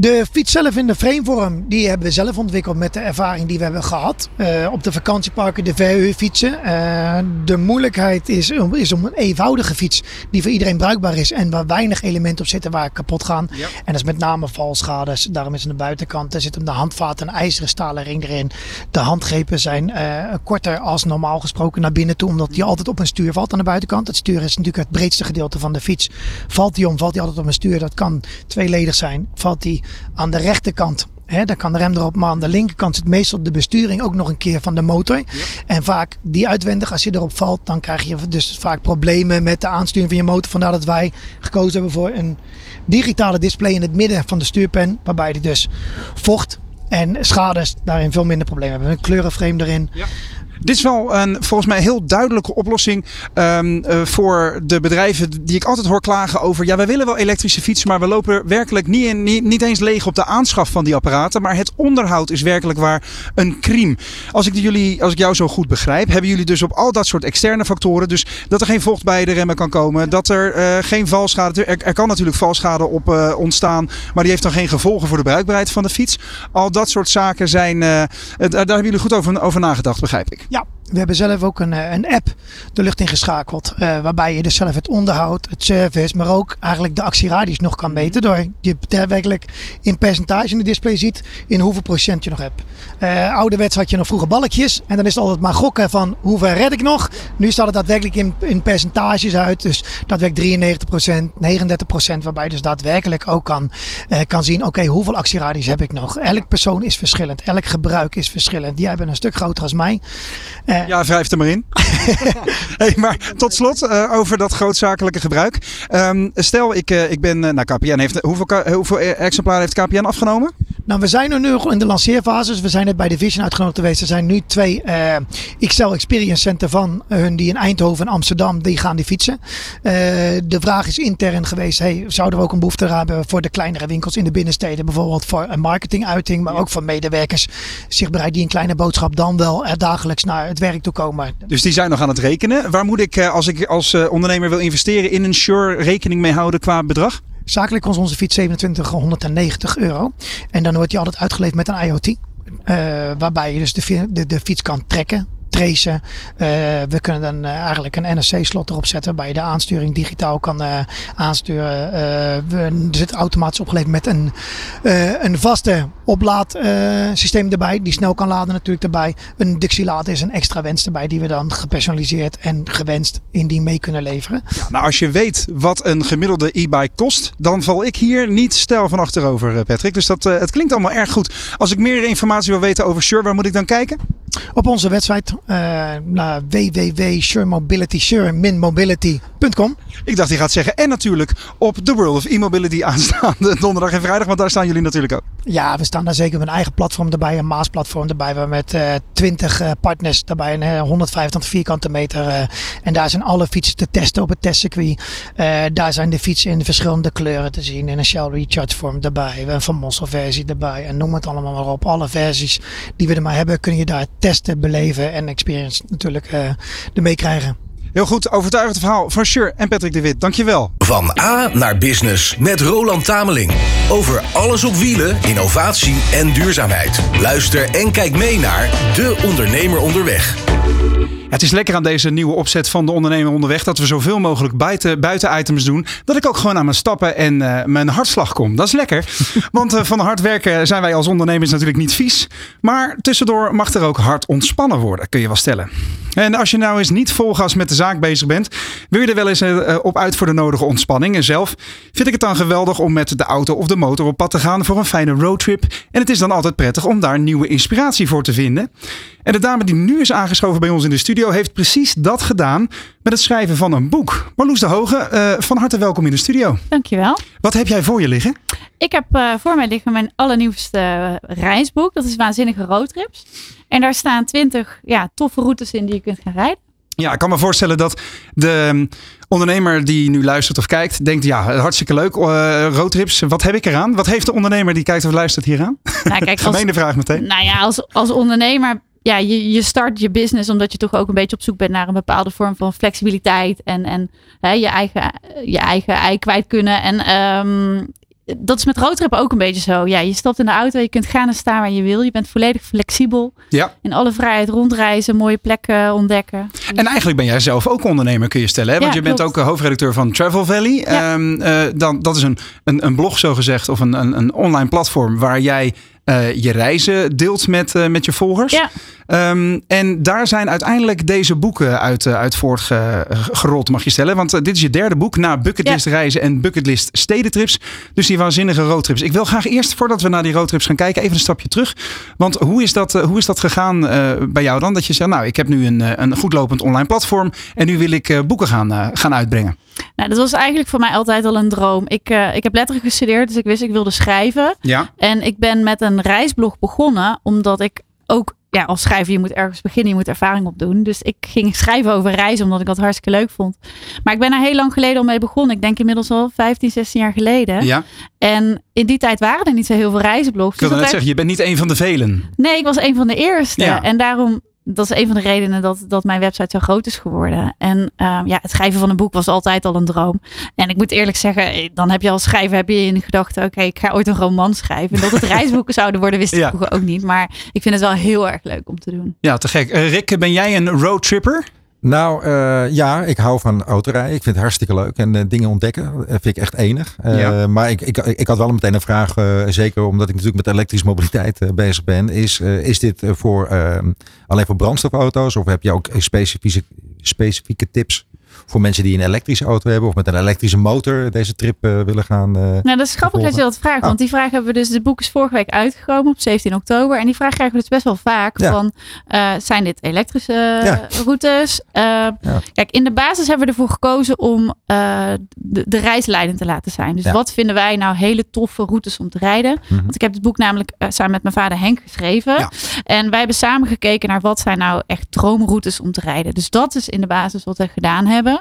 De fiets zelf in de framevorm, die hebben we zelf ontwikkeld met de ervaring die we hebben gehad. Uh, op de vakantieparken, de verhuurfietsen. Uh, de moeilijkheid is, is om een eenvoudige fiets die voor iedereen bruikbaar is. En waar weinig elementen op zitten waar kapot gaan. Ja. En dat is met name valschades. Daarom is aan de buitenkant, er zit om de handvaat een ijzeren stalen ring erin. De handgrepen zijn uh, korter als normaal gesproken naar binnen toe. Omdat die altijd op een stuur valt aan de buitenkant. Het stuur is natuurlijk het breedste gedeelte van de fiets. Valt die om, valt die altijd op een stuur. Dat kan tweeledig zijn. Valt die aan de rechterkant. Hè, dan kan de rem erop, maar aan de linkerkant zit meestal de besturing ook nog een keer van de motor. Ja. En vaak die uitwendig, als je erop valt, dan krijg je dus vaak problemen met de aansturing van je motor. Vandaar dat wij gekozen hebben voor een digitale display in het midden van de stuurpen, waarbij je dus vocht en schades daarin veel minder problemen hebben. Een kleurenframe erin. Ja. Dit is wel een volgens mij heel duidelijke oplossing um, uh, voor de bedrijven die ik altijd hoor klagen over. Ja, wij willen wel elektrische fietsen, maar we lopen werkelijk niet, in, niet, niet eens leeg op de aanschaf van die apparaten. Maar het onderhoud is werkelijk waar een crime. Als ik, jullie, als ik jou zo goed begrijp, hebben jullie dus op al dat soort externe factoren. Dus dat er geen vocht bij de remmen kan komen. Dat er uh, geen valschade. Er, er, kan natuurlijk valschade op uh, ontstaan. Maar die heeft dan geen gevolgen voor de bruikbaarheid van de fiets. Al dat soort zaken zijn. daar hebben jullie goed over, over nagedacht, begrijp ik. Ja, we hebben zelf ook een, een app de lucht ingeschakeld. Uh, waarbij je dus zelf het onderhoud, het service, maar ook eigenlijk de actieradius nog kan meten. Door je daadwerkelijk in percentage in de display ziet in hoeveel procent je nog hebt. Uh, ouderwets had je nog vroeger balkjes. En dan is het altijd maar gokken van hoeveel red ik nog. Nu staat het daadwerkelijk in, in percentages uit. Dus daadwerkelijk 93%, 39%. Waarbij je dus daadwerkelijk ook kan, uh, kan zien, oké, okay, hoeveel actieradius heb ik nog? Elk persoon is verschillend. Elk gebruik is verschillend. Die hebben een stuk groter als mij. Uh, ja, wrijf er maar in. hey, maar tot slot uh, over dat grootzakelijke gebruik. Um, stel, ik, uh, ik ben, nou KPN heeft, hoeveel, hoeveel exemplaren heeft KPN afgenomen? Nou, we zijn er nu in de lanceerfases. We zijn net bij de Vision uitgenodigd geweest. Er zijn nu twee uh, XL Experience Center van hun die in Eindhoven en Amsterdam, die gaan die fietsen. de vraag is intern geweest, hey, zouden we ook een behoefte hebben voor de kleinere winkels in de binnensteden? Bijvoorbeeld voor een marketinguiting, maar ook voor medewerkers zich bereid die een kleine boodschap dan wel er dagelijks naar het werk toe komen. Dus die zijn nog aan het rekenen. Waar moet ik als ik als ondernemer wil investeren in een Sure rekening mee houden qua bedrag? Zakelijk kost onze fiets 2790 euro. En dan wordt die altijd uitgeleverd met een IoT. Uh, waarbij je dus de, de, de fiets kan trekken tracen. Uh, we kunnen dan uh, eigenlijk een NSC-slot erop zetten waarbij je de aansturing digitaal kan uh, aansturen. we, zit automatisch opgeleverd met een, een vaste oplaadsysteem erbij, die snel kan laden natuurlijk erbij. Een Dixie-lader is een extra wens erbij die we dan gepersonaliseerd en gewenst indien mee kunnen leveren. Ja, nou, als je weet wat een gemiddelde e-bike kost, dan val ik hier niet stijl van achterover, Patrick. Dus dat, het klinkt allemaal erg goed. Als ik meer informatie wil weten over Sure, waar moet ik dan kijken? Op onze website uh, naar www.suremobility-mobility.com. Ik dacht, hij gaat zeggen. En natuurlijk op The World of E-Mobility aanstaande donderdag en vrijdag. Want daar staan jullie natuurlijk ook. Ja, we staan daar zeker met een eigen platform erbij. Een Maas-platform erbij. We met uh, 20 uh, partners daarbij. En uh, 125 vierkante meter. en daar zijn alle fietsen te testen op het testcircuit. daar zijn de fietsen in verschillende kleuren te zien. In een Shell Recharge vorm erbij. We hebben een Van Mossel versie erbij. En noem het allemaal maar op. Alle versies die we er maar hebben kun je daar testen, beleven en experience natuurlijk uh, ermee krijgen. Heel goed, overtuigend verhaal van Sure en Patrick de Wit. Dankjewel. Van A naar Business met Roland Tameling. Over alles op wielen, innovatie en duurzaamheid. Luister en kijk mee naar De Ondernemer Onderweg. Het is lekker aan deze nieuwe opzet van de ondernemer onderweg dat we zoveel mogelijk buiten, buiten items doen. Dat ik ook gewoon aan mijn stappen en uh, mijn hartslag kom. Dat is lekker. Want uh, van hard werken zijn wij als ondernemers natuurlijk niet vies. Maar tussendoor mag er ook hard ontspannen worden, kun je wel stellen. En als je nou eens niet vol gas met de zaak bezig bent, wil je er wel eens uh, op uit voor de nodige ontspanning. En zelf vind ik het dan geweldig om met de auto of de motor op pad te gaan voor een fijne roadtrip. En het is dan altijd prettig om daar nieuwe inspiratie voor te vinden. En de dame die nu is aangeschoven bij ons in de studio heeft precies dat gedaan met het schrijven van een boek. Marloes de Hoge, uh, van harte welkom in de studio. Dankjewel. Wat heb jij voor je liggen? Ik heb uh, voor mij liggen mijn allernieuwste reisboek. Dat is Waanzinnige Roadtrips. En daar staan twintig ja, toffe routes in die je kunt gaan rijden. Ja, ik kan me voorstellen dat de ondernemer die nu luistert of kijkt, denkt: ja, hartstikke leuk. Uh, roadtrips, wat heb ik eraan? Wat heeft de ondernemer die kijkt of luistert hier aan? Nou, kijk, Gemeene als, vraag meteen. Nou ja, als, als ondernemer. Ja, je, je start je business omdat je toch ook een beetje op zoek bent naar een bepaalde vorm van flexibiliteit en, en hè, je, eigen, je eigen ei kwijt kunnen. En um, dat is met roadtrip ook een beetje zo. Ja, je stapt in de auto, je kunt gaan en staan waar je wil. Je bent volledig flexibel. Ja. In alle vrijheid rondreizen, mooie plekken ontdekken. En eigenlijk ben jij zelf ook ondernemer, kun je stellen. Hè? Want ja, je bent klopt. ook hoofdredacteur van Travel Valley. Ja. Um, uh, dan, dat is een, een, een blog, zo gezegd, of een, een, een online platform waar jij je reizen deelt met, uh, met je volgers. Ja. Um, en daar zijn uiteindelijk deze boeken uit, uh, uit voortgerold, mag je stellen. Want dit is je derde boek na Bucketlist ja. reizen en Bucketlist stedentrips. Dus die waanzinnige roadtrips. Ik wil graag eerst, voordat we naar die roadtrips gaan kijken, even een stapje terug. Want hoe is dat, hoe is dat gegaan bij jou dan? Dat je zegt, nou, ik heb nu een, een goed lopend online platform en nu wil ik boeken gaan, gaan uitbrengen. Nou, dat was eigenlijk voor mij altijd al een droom. Ik, uh, ik heb letterlijk gestudeerd, dus ik wist ik wilde schrijven. Ja. En ik ben met een reisblog begonnen, omdat ik ook, ja, als schrijver, je moet ergens beginnen, je moet ervaring opdoen. Dus ik ging schrijven over reizen, omdat ik dat hartstikke leuk vond. Maar ik ben er heel lang geleden al mee begonnen. Ik denk inmiddels al 15, 16 jaar geleden. Ja. En in die tijd waren er niet zo heel veel reisblogs. Ik wilde dus net zeggen, je bent niet een van de velen. Nee, ik was een van de eerste. Ja. En daarom dat is een van de redenen dat, dat mijn website zo groot is geworden. En uh, ja, het schrijven van een boek was altijd al een droom. En ik moet eerlijk zeggen, dan heb je als schrijver heb je in de gedachte, oké, okay, ik ga ooit een roman schrijven. En dat het reisboeken zouden worden, wist ik ja. ook niet. Maar ik vind het wel heel erg leuk om te doen. Ja, te gek. Uh, Rick, ben jij een roadtripper? Nou uh, ja, ik hou van autorijden. Ik vind het hartstikke leuk. En uh, dingen ontdekken vind ik echt enig. Uh, ja. Maar ik, ik, ik had wel meteen een vraag, zeker omdat ik natuurlijk met elektrische mobiliteit bezig ben. Is, is dit voor, alleen voor brandstofauto's of heb je ook specifieke, specifieke tips voor mensen die een elektrische auto hebben of met een elektrische motor deze trip uh, willen gaan. Uh, nou, dat is grappig dat je dat vraagt. Oh. Want die vraag hebben we dus, de boek is vorige week uitgekomen op 17 oktober. En die vraag krijgen we dus best wel vaak. Ja. Van, uh, zijn dit elektrische Ja. routes? Ja. Kijk, in de basis hebben we ervoor gekozen om de, de reis leidend te laten zijn. Dus wat vinden wij nou hele toffe routes om te rijden? Mhm. Want ik heb het boek namelijk samen met mijn vader Henk geschreven. En wij hebben samen gekeken naar wat zijn nou echt droomroutes om te rijden. Dus dat is in de basis wat we gedaan hebben.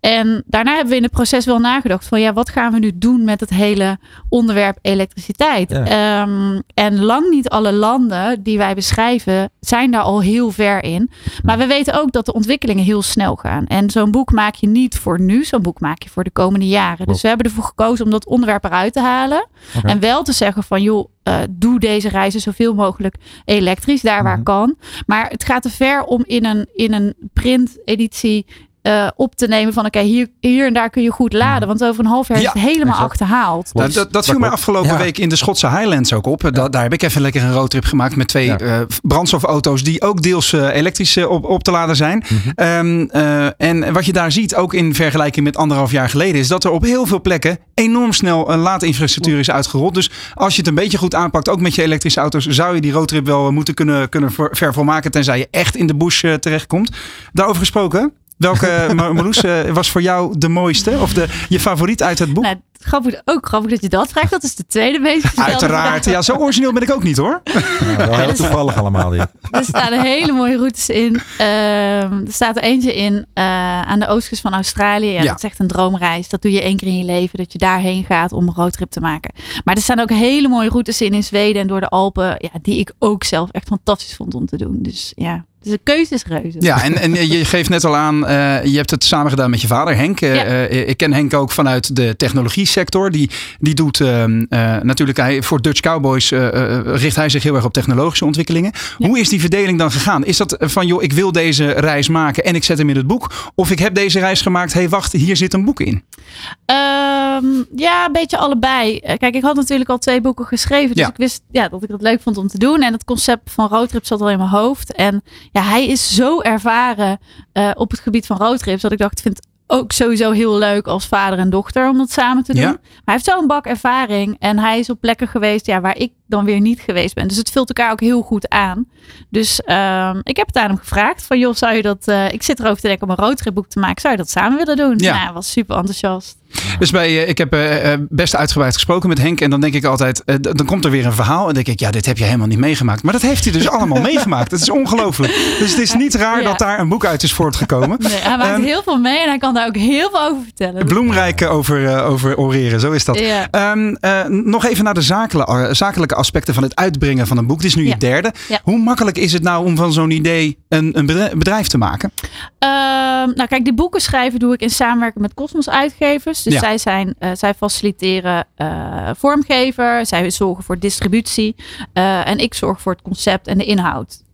En daarna hebben we in het proces wel nagedacht van ja, wat gaan we nu doen met het hele onderwerp elektriciteit? Ja. Um, en lang niet alle landen die wij beschrijven zijn daar al heel ver in. Maar we weten ook dat de ontwikkelingen heel snel gaan. En zo'n boek maak je niet voor nu, zo'n boek maak je voor de komende jaren. Dus we hebben ervoor gekozen om dat onderwerp eruit te halen. En wel te zeggen van joh, uh, doe deze reizen zoveel mogelijk elektrisch, daar waar Mhm. kan. Maar het gaat te ver om in een, in een printeditie uh, op te nemen van oké, okay, hier, hier en daar kun je goed laden. Want over een half jaar Ja, is het helemaal exact. achterhaald. Nou, dat, dat viel mij afgelopen Ja. week in de Schotse Highlands ook op. Da- daar heb ik even lekker een roadtrip gemaakt met twee Ja. eh, brandstofauto's die ook deels eh, elektrisch eh, op, op te laden zijn. Mhm. Ehm, eh, en wat je daar ziet, ook in vergelijking met anderhalf jaar geleden, is dat er op heel veel plekken enorm snel een laadinfrastructuur is uitgerold. Dus als je het een beetje goed aanpakt, ook met je elektrische auto's, zou je die roadtrip wel moeten kunnen, kunnen ver, ver volmaken, tenzij je echt in de bush eh, terechtkomt. Daarover gesproken. Welke, Mar- Marloes, eh, was voor jou de mooiste? Of de, je favoriet uit het boek? Nou, grappig, ook grappig dat je dat vraagt. Dat is de tweede meest Uiteraard. vraag. Ja, zo origineel ben ik ook niet hoor. Ja, heel toevallig allemaal dit. Er staan hele mooie routes in. Ehm, er staat er eentje in eh, aan de oostkust van Australië. Ja, Ja. Dat is echt een droomreis. Dat doe je één keer in je leven. Dat je daarheen gaat om een roadtrip te maken. Maar er staan ook hele mooie routes in in Zweden en door de Alpen. Ja, die ik ook zelf echt fantastisch vond om te doen. Dus ja, Dus de keuze is reuze. Ja, en, en je geeft net al aan, uh, je hebt het samen gedaan met je vader Henk. Ja. uh, ik ken Henk ook vanuit de technologie sector. Die, die doet ehm, natuurlijk, hij, voor Dutch Cowboys richt hij zich heel erg op technologische ontwikkelingen. Ja. Hoe is die verdeling dan gegaan? Is dat van, joh, ik wil deze reis maken en ik zet hem in het boek? Of ik heb deze reis gemaakt, hé hey, wacht, hier zit een boek in? Um, ja, een beetje allebei. Kijk, ik had natuurlijk al twee boeken geschreven. Dus ja. ik wist ja, dat ik het leuk vond om te doen. En het concept van roadtrip zat al in mijn hoofd. En ja, hij is zo ervaren uh, op het gebied van roadtrips. Dat ik dacht, ik vind het ook sowieso heel leuk als vader en dochter om dat samen te doen. Ja. Maar hij heeft zo'n bak ervaring. En hij is op plekken geweest ja, waar ik dan weer niet geweest ben. Dus het vult elkaar ook heel goed aan. Dus um, ik heb het aan hem gevraagd. Van joh, zou je dat... Uh, ik zit erover te denken om een roadtripboek te maken. Zou je dat samen willen doen? Ja. Nou, hij was super enthousiast. Dus bij, uh, ik heb uh, best uitgebreid gesproken met Henk. En dan denk ik altijd, dan komt er weer een verhaal. En denk ik, ja, dit heb je helemaal niet meegemaakt. Maar dat heeft hij dus allemaal meegemaakt. Het is ongelooflijk. Dus het is niet raar ja. dat daar een boek uit is voortgekomen. Nee, hij maakt um, heel veel mee en hij kan daar ook heel veel over vertellen. Bloemrijk over, over oreren, zo is dat. Ja. Um, nog even naar de zakelijke, zakelijke aspecten van het uitbrengen van een boek. Dit is nu ja. je derde. Hoe makkelijk is het nou om van zo'n idee een, een bedrijf te maken? Uh, nou kijk, die boeken schrijven doe ik in samenwerking met Cosmos Uitgevers. Dus ja. zij, zijn, uh, zij faciliteren uh, vormgever, zij zorgen voor distributie uh, en ik zorg voor het concept en de inhoud.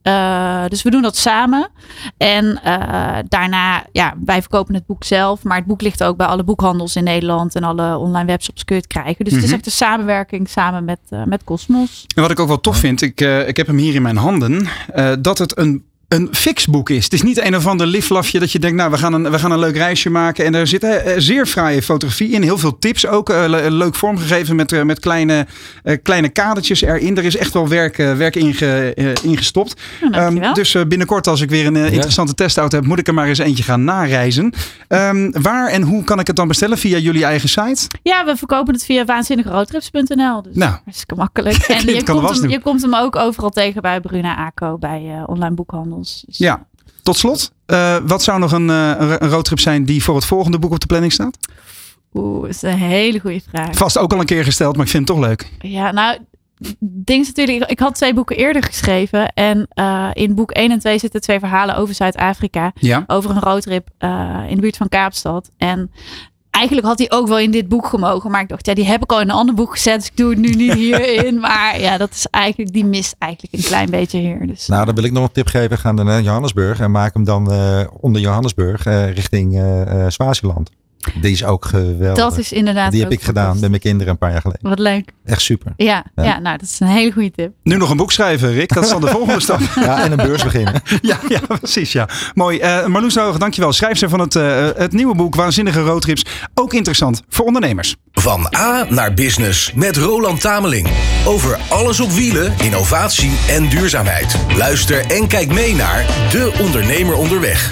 Dus we doen dat samen. En daarna, ja, wij verkopen het boek zelf. Maar het boek ligt ook bij alle boekhandels in Nederland. En alle online webshops kun je het krijgen. Dus mm -hmm. het is echt een samenwerking samen met, met Cosmos. En wat ik ook wel tof vind, ik, ik heb hem hier in mijn handen. dat het een een fixboek is. Het is niet een of ander liflafje dat je denkt, nou, we gaan een, we gaan een leuk reisje maken. En er zit uh, zeer fraaie fotografie in. Heel veel tips ook. Uh, leuk vormgegeven met, uh, met kleine, kleine kadertjes erin. Er is echt wel werk, werk inge, ingestopt. Ja, um, dus binnenkort als ik weer een interessante ja. testauto heb, moet ik er maar eens eentje gaan nareizen. Um, waar en hoe kan ik het dan bestellen? Via jullie eigen site? Ja, we verkopen het via waanzinnigeroadtrips.nl. Dus nou, hartstikke makkelijk. En je komt, hem, je komt hem ook overal tegen bij Bruna Aco, bij online boekhandel. Dus. Ja, tot slot. Uh, wat zou nog een, uh, een roadtrip zijn die voor het volgende boek op de planning staat? Oeh, dat is een hele goede vraag. Vast ook al een keer gesteld, maar ik vind het toch leuk. Ja, nou, ding is natuurlijk, ik had twee boeken eerder geschreven. En uh, in boek 1 en 2 zitten twee verhalen over Zuid-Afrika. Ja. Over een roadtrip in de buurt van Kaapstad. En eigenlijk had hij ook wel in dit boek gemogen. Maar ik dacht, ja, die heb ik al in een ander boek gezet. Dus ik doe het nu niet hierin. maar ja, dat is eigenlijk, die mist eigenlijk een klein beetje hier. Dus, nou, dan wil ik nog een tip geven. Ga dan naar Johannesburg en maak hem dan uh, onder Johannesburg uh, richting uh, Swaziland. Die is ook geweldig. Dat is inderdaad. Die heb ik gedaan met mijn kinderen een paar jaar geleden. Wat leuk. Echt super. Ja, ja. ja nou, dat is een hele goede tip. Nu nog een boek schrijven, Rick. Dat is dan de volgende stap. Ja, en een beurs beginnen. ja, ja, precies. Ja. Mooi. Uh, Marloes Hoog, dankjewel. Schrijfster van het, uh, het nieuwe boek Waanzinnige Roadtrips. Ook interessant voor ondernemers. Van A naar Business met Roland Tameling. Over alles op wielen, innovatie en duurzaamheid. Luister en kijk mee naar De Ondernemer Onderweg.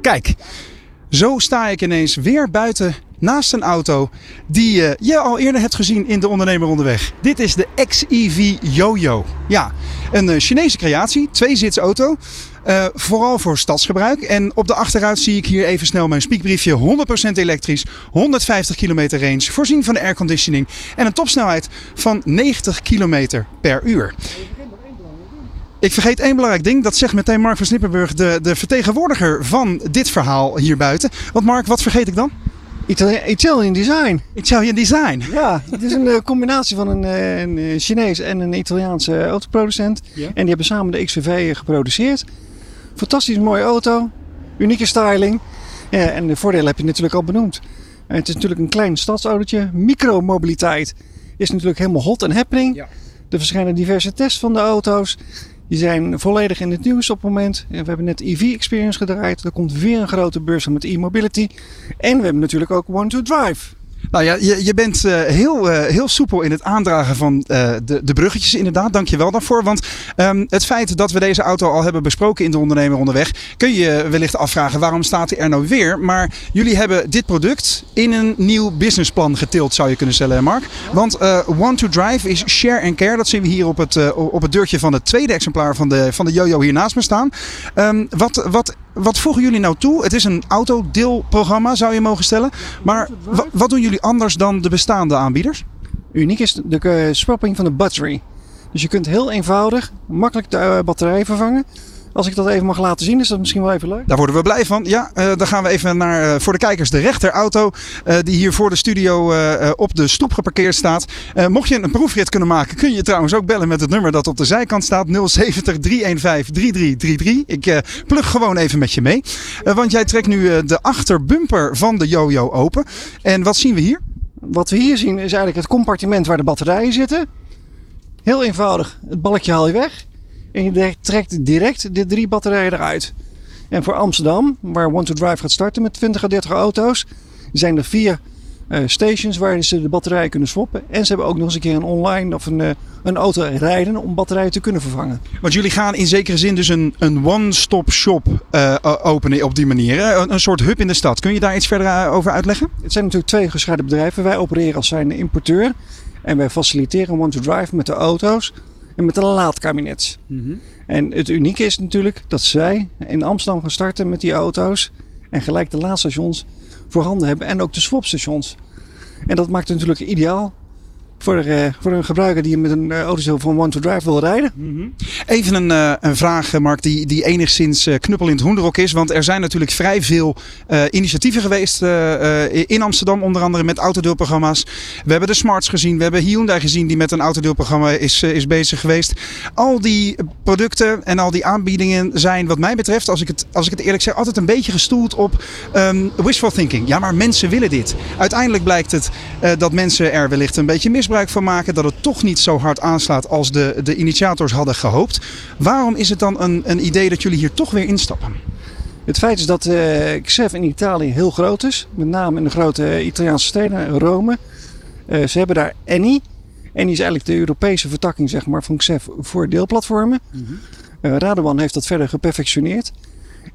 Kijk. Zo sta ik ineens weer buiten naast een auto die uh, je al eerder hebt gezien in de ondernemer onderweg. Dit is de XEV Yoyo. Ja, een uh, Chinese creatie, tweezits auto. Uh, vooral voor stadsgebruik. En op de achteruit zie ik hier even snel mijn spiekbriefje. 100% elektrisch, 150 km range, voorzien van airconditioning en een topsnelheid van 90 km per uur. Ik vergeet één belangrijk ding. Dat zegt meteen Mark van Snippenburg, de, de vertegenwoordiger van dit verhaal hier buiten. Want Mark, wat vergeet ik dan? Itali Italian design. Italian design. Ja, het is een uh, combinatie van een, uh, een Chinees en een Italiaanse autoproducent. Ja. En die hebben samen de XVV geproduceerd. Fantastisch mooie auto. Unieke styling. Ja, en de voordelen heb je natuurlijk al benoemd. En het is natuurlijk een klein stadsautootje. Micromobiliteit is natuurlijk helemaal hot en happening. Ja. Er verschijnen diverse tests van de auto's. Die zijn volledig in het nieuws op het moment. We hebben net EV Experience gedraaid. Er komt weer een grote beurs met e-mobility. En we hebben natuurlijk ook One to Drive. Nou ja, je, je bent uh, heel, uh, heel soepel in het aandragen van uh, de, de bruggetjes inderdaad. Dank je wel daarvoor. Want um, het feit dat we deze auto al hebben besproken in de ondernemer onderweg... kun je wellicht afvragen waarom staat hij er nou weer. Maar jullie hebben dit product in een nieuw businessplan getild zou je kunnen stellen Mark. Want One to Drive is share and care. Dat zien we hier op het, op het deurtje van het tweede exemplaar van de, van de Jojo hier naast me staan. Um, wat, wat wat voegen jullie nou toe? Het is een autodeelprogramma, zou je mogen stellen. Maar wat doen jullie anders dan de bestaande aanbieders? Uniek is de uh, swapping van de battery. Dus je kunt heel eenvoudig, makkelijk de uh, batterij vervangen. Als ik dat even mag laten zien, is dat misschien wel even leuk. Daar worden we blij van. Ja, uh, dan gaan we even naar uh, voor de kijkers de rechterauto. Uh, die hier voor de studio op de stoep geparkeerd staat. mocht je een proefrit kunnen maken, kun je trouwens ook bellen met het nummer dat op de zijkant staat. 070 315 3333. Ik plug gewoon even met je mee. want jij trekt nu de achterbumper van de Jojo open. En wat zien we hier? Wat we hier zien is eigenlijk het compartiment waar de batterijen zitten. Heel eenvoudig. Het balkje haal je weg. En je trekt direct de drie batterijen eruit. En voor Amsterdam, waar Want to Drive gaat starten met 20 à 30 auto's, zijn er vier uh, stations waar ze de batterijen kunnen swappen. En ze hebben ook nog eens een keer een online of een, uh, een auto rijden om batterijen te kunnen vervangen. Want jullie gaan in zekere zin dus een, een one-stop shop uh, openen op die manier. Een, een, soort hub in de stad. Kun je daar iets verder over uitleggen? Het zijn natuurlijk twee gescheiden bedrijven. Wij opereren als zijn importeur. En wij faciliteren Want to Drive met de auto's en met de laadkabinets. Mm En het unieke is natuurlijk dat zij in Amsterdam gaan starten met die auto's. En gelijk de laadstations voorhanden hebben. En ook de swapstations. En dat maakt het natuurlijk ideaal voor, uh, voor een gebruiker die met een uh, auto van One to Drive wil rijden. -hmm. Even een, uh, een vraag, Mark, die, die enigszins knuppel in het hoenderok is. Want er zijn natuurlijk vrij veel initiatieven geweest in Amsterdam, onder andere met autodeelprogramma's. We hebben de Smarts gezien, we hebben Hyundai gezien die met een autodeelprogramma is, is bezig geweest. Al die producten en al die aanbiedingen zijn, wat mij betreft, als ik het, als ik het eerlijk zeg, altijd een beetje gestoeld op um, wishful thinking. Ja, maar mensen willen dit. Uiteindelijk blijkt het dat mensen er wellicht een beetje mis misbruik van maken, dat het toch niet zo hard aanslaat als de, de initiators hadden gehoopt. Waarom is het dan een, een idee dat jullie hier toch weer instappen? Het feit is dat uh, XEF in Italië heel groot is. Met name in de grote Italiaanse steden, Rome. Uh, ze hebben daar Eni. Eni is eigenlijk de Europese vertakking zeg maar, van XEF voor deelplatformen. Mm -hmm. uh, Radovan heeft dat verder geperfectioneerd.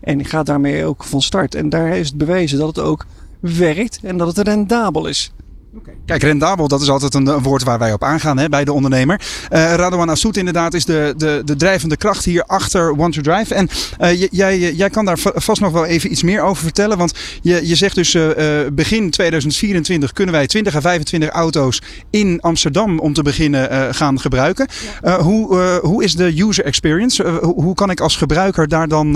En gaat daarmee ook van start. En daar is het bewezen dat het ook werkt en dat het rendabel is. Okay. Kijk, rendabel, dat is altijd een, woord waar wij op aangaan hè, bij de ondernemer. Uh, Radwan Assoet inderdaad is de, de, de drijvende kracht hier achter Want to Drive. En uh, jij, jij kan daar vast nog wel even iets meer over vertellen. Want je, je zegt dus uh, begin 2024 kunnen wij 20 à 25 auto's in Amsterdam om te beginnen gaan gebruiken. Ja. hoe, hoe is de user experience? hoe kan ik als gebruiker daar dan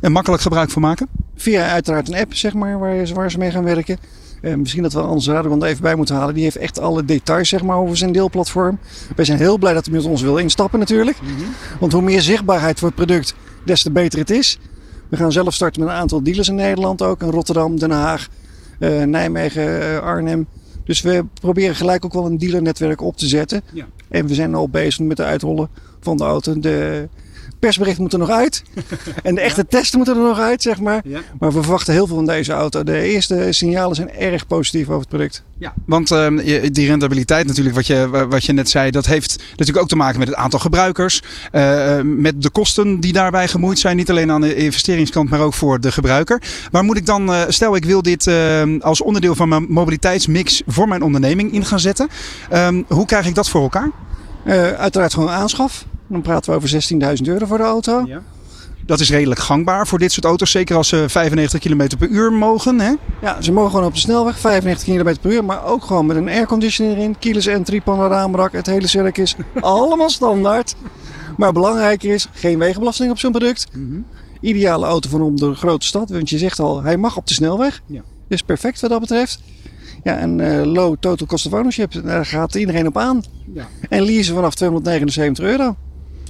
een makkelijk gebruik van maken? Via uiteraard een app, zeg maar, waar, waar ze mee gaan werken. Uh, misschien dat we onze Radewand even bij moeten halen. Die heeft echt alle details zeg maar, over zijn deelplatform. Wij zijn heel blij dat hij met ons wil instappen natuurlijk. Mm -hmm. Want hoe meer zichtbaarheid voor het product, des te beter het is. We gaan zelf starten met een aantal dealers in Nederland ook. In Rotterdam, Den Haag, uh, Nijmegen, uh, Arnhem. Dus we proberen gelijk ook wel een dealernetwerk op te zetten. Ja. En we zijn al bezig met het uitrollen van de auto. De, persbericht moet er nog uit. en de echte testen moeten er nog uit, zeg maar. Maar we verwachten heel veel van deze auto. De eerste signalen zijn erg positief over het product. Ja, want uh, die rentabiliteit natuurlijk, wat je, wat je net zei, dat heeft natuurlijk ook te maken met het aantal gebruikers. Uh, met de kosten die daarbij gemoeid zijn. Niet alleen aan de investeringskant, maar ook voor de gebruiker. Waar moet ik dan, uh, stel ik wil dit als onderdeel van mijn mobiliteitsmix voor mijn onderneming in gaan zetten. Ehm, hoe krijg ik dat voor elkaar? uiteraard gewoon aanschaf. Dan praten we over 16.000 euro voor de auto. Ja. Dat is redelijk gangbaar voor dit soort auto's. Zeker als ze 95 km per uur mogen. Hè? Ja, ze mogen gewoon op de snelweg 95 km per uur. Maar ook gewoon met een airconditioner erin. Keyless entry, panoramarak, het hele circus. allemaal standaard. Maar belangrijker is, geen wegenbelasting op zo'n product. Mm -hmm. Ideale auto voor om de grote stad. Want je zegt al, hij mag op de snelweg. Ja. Is perfect wat dat betreft. Ja, en uh, low total cost of ownership, daar gaat iedereen op aan. Ja. En leasen vanaf 279 euro.